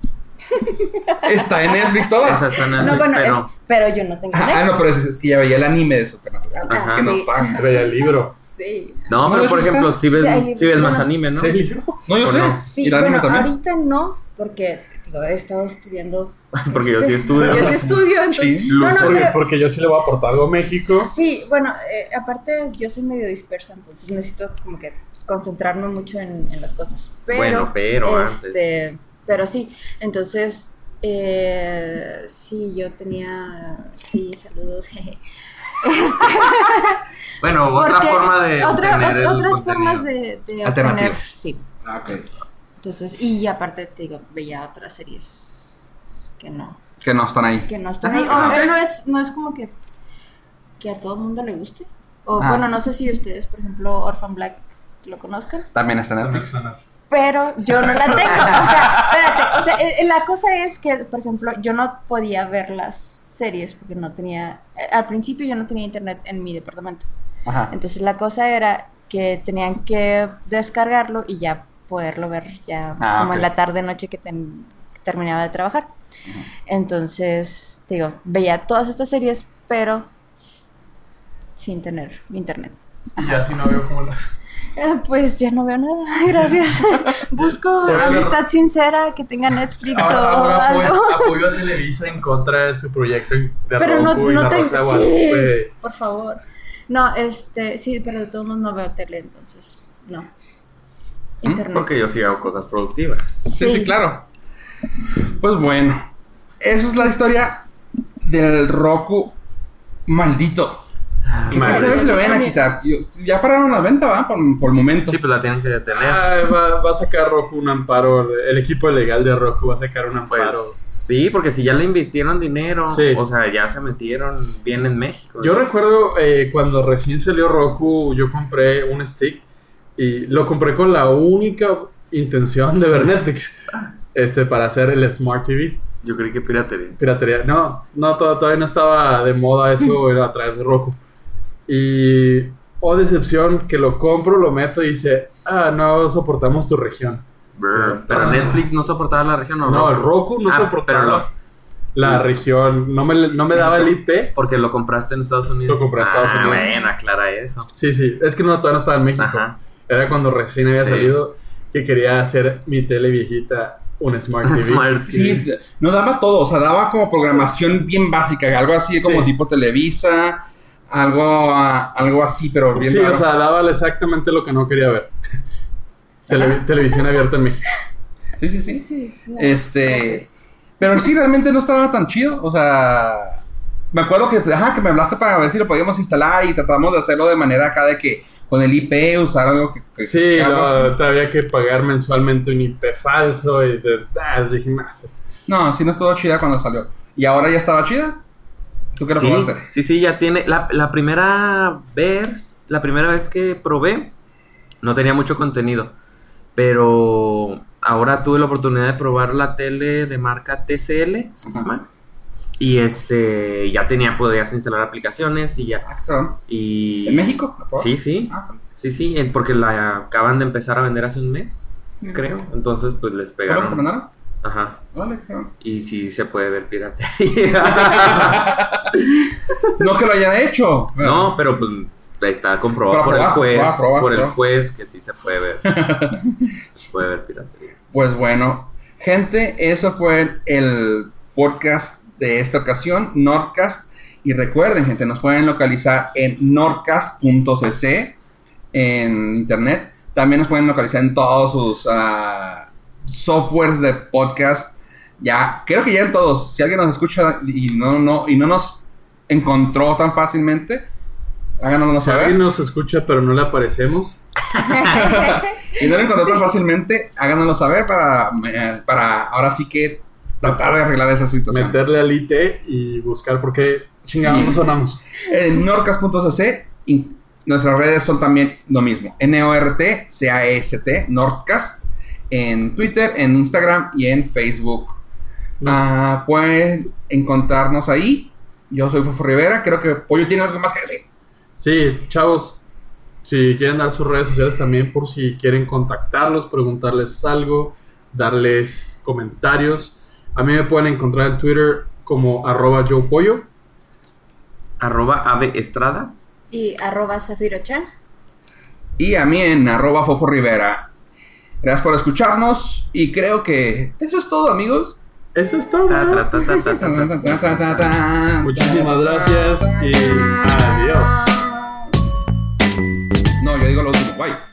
Está en Netflix toda. Esa está en No, Netflix, bueno, pero... es- pero yo no tengo Ah, ah, Netflix. no, pero es, es que ya veía el anime de Supernatural. Ajá. Que no Sí. está. Veía el libro. Sí. No, ¿No pero por ejemplo, si ves, Sí, si ves más anime, ¿no? ¿Sí, el libro? No, yo ¿O sé. no? Sí, y el anime bueno, también. ahorita no, porque digo, he estado estudiando. <laughs> Porque yo este, sí estudio. Yo sí estudio, entonces. Sí, no, no. Porque, pero- porque yo sí le voy a aportar algo a México. Sí, bueno, eh, aparte yo soy medio dispersa, entonces necesito como que concentrarme mucho en, en las cosas. Pero, Bueno, pero este, Pero sí, entonces, eh, sí, yo tenía, sí, saludos. <laughs> jeje. Bueno, otra forma de otra- obtener otras formas de, de obtener, Alternativas. sí. Ah. Entonces, y aparte te digo, veía otras series que no, Que no están ahí. que no están Ajá, ahí. O, ah, eh, no es, no es como que, que a todo el mundo le guste. O Ah. bueno, no sé si ustedes, por ejemplo, Orphan Black lo conozcan. También está en Netflix. Pero yo no la tengo. O sea, <laughs> espérate. O sea, eh, la cosa es que, por ejemplo, yo no podía ver las series porque no tenía. eh, Al principio yo no tenía internet en mi departamento. Ajá. Entonces la cosa era que tenían que descargarlo y ya poderlo ver ya Ah, como ok. en la tarde noche que, ten- que terminaba de trabajar. Entonces, te digo, veía todas estas series, pero s- sin tener internet. Y ya si no veo cómo las. Eh, Pues ya no veo nada, <laughs> gracias. <laughs> Busco Pero- amistad sincera que tenga Netflix Ahora, o ahora algo. <laughs> apoyo a Televisa en contra de su proyecto de Pero no, Roku y no la te... Rosa de Sí, Guadalupe. por favor. No, este, sí, pero de todos modos no veo tele, entonces, no. Internet. Porque yo sí hago cosas productivas. Sí, sí, Sí. claro. Pues bueno, esa es la historia del Roku maldito. ¿Qué Madre. sabes si lo vayan a quitar? Ya pararon la venta, ¿va? Por, por el momento. Sí, pues la tienen que detener. Va, va a sacar Roku un amparo. El equipo legal de Roku va a sacar un Pues amparo. sí, porque si ya le invirtieron dinero, Sí. o sea, ya se metieron bien en México. Yo recuerdo eh, cuando recién salió Roku, yo compré un stick y lo compré con la única intención de ver Netflix. Este, para hacer el Smart TV. Yo creí que piratería. Piratería. No, no, to- todavía no estaba de moda eso, era a través de Roku. Y, oh decepción, que lo compro, lo meto y dice, ah, no soportamos tu región. Brr. Pero Ah. Netflix no soportaba la región, ¿o No, el Roku no Ah, soportaba lo- la región, no me, no me daba el IP. Porque lo compraste en Estados Unidos. Lo compré en Estados Ah, Unidos. bueno, aclara eso. Sí, sí, es que no, todavía no estaba en México. Ajá. Era cuando recién había Sí. salido que quería hacer mi tele viejita un Smart TV. <laughs> Smart Sí, no daba todo, o sea, daba como programación bien básica, algo así como Sí. tipo Televisa, algo, ah, algo así, pero bien Sí, raro. o sea, daba exactamente lo que no quería ver. <laughs> Tele- televisión abierta en México. sí, sí, sí. Sí, no, Este, gracias. pero sí, realmente no estaba tan chido, o sea, me acuerdo que, ajá, que me hablaste para ver si lo podíamos instalar y tratamos de hacerlo de manera acá de que con el IP usar algo que... que- Sí, así. te había que pagar mensualmente un IP falso y de, ah, dije, más. No, sí no estuvo chida cuando salió. ¿Y ahora ya estaba chida? ¿Tú qué lo Sí, probaste? sí, sí, ya tiene. La, la primera vez, la primera vez que probé, no tenía mucho contenido. Pero ahora tuve la oportunidad de probar la tele de marca TCL, Ajá. Y este, ya tenía, podías instalar aplicaciones y ya. Ah. Y... ¿En México? Sí, sí. Ah, Sí, sí, porque la acaban de empezar a vender hace un mes, creo. Entonces, pues les ¿Fue lo que te pegaron. mandaron? Ajá. Cabrón. Y sí se puede ver piratería. <laughs> <laughs> No que lo hayan hecho. no, pero pues está comprobado por el juez. probar, probar, por el juez que sí se puede ver. <laughs> se puede ver piratería. Pues bueno, gente, eso fue el podcast de esta ocasión, Nordcast. Y recuerden, gente, nos pueden localizar en nordcast.cc en internet. También nos pueden localizar en todos sus ah, softwares de podcast. Ya, creo que ya en todos. Si alguien nos escucha y no, no, y no nos encontró tan fácilmente, háganoslo Si alguien saber. nos escucha pero no le aparecemos, <laughs> Y no lo encontró tan fácilmente, háganoslo saber para, eh, para ahora sí que tratar de arreglar esa situación. meterle al IT y buscar por qué chingados Sí. no sonamos. En norcas.cc Y nuestras redes son también lo mismo. N-O-R-T-C-A-S-T, Nordcast. En Twitter, en Instagram y en Facebook. Ah, pueden encontrarnos ahí. Yo soy Fofo Rivera. Creo que Pollo tiene algo más que decir. Sí, chavos, si quieren dar sus redes sociales también por si quieren contactarlos, preguntarles algo, darles comentarios. A mí me pueden encontrar en Twitter como arroba Joe Pollo. Arroba Ave Estrada. Y arroba Zafiro-chan. Y a mí en arroba Fofo Rivera. Gracias por escucharnos. Y creo que eso es todo, amigos. Eso es todo. Muchísimas gracias y adiós. No, yo digo lo último. Bye.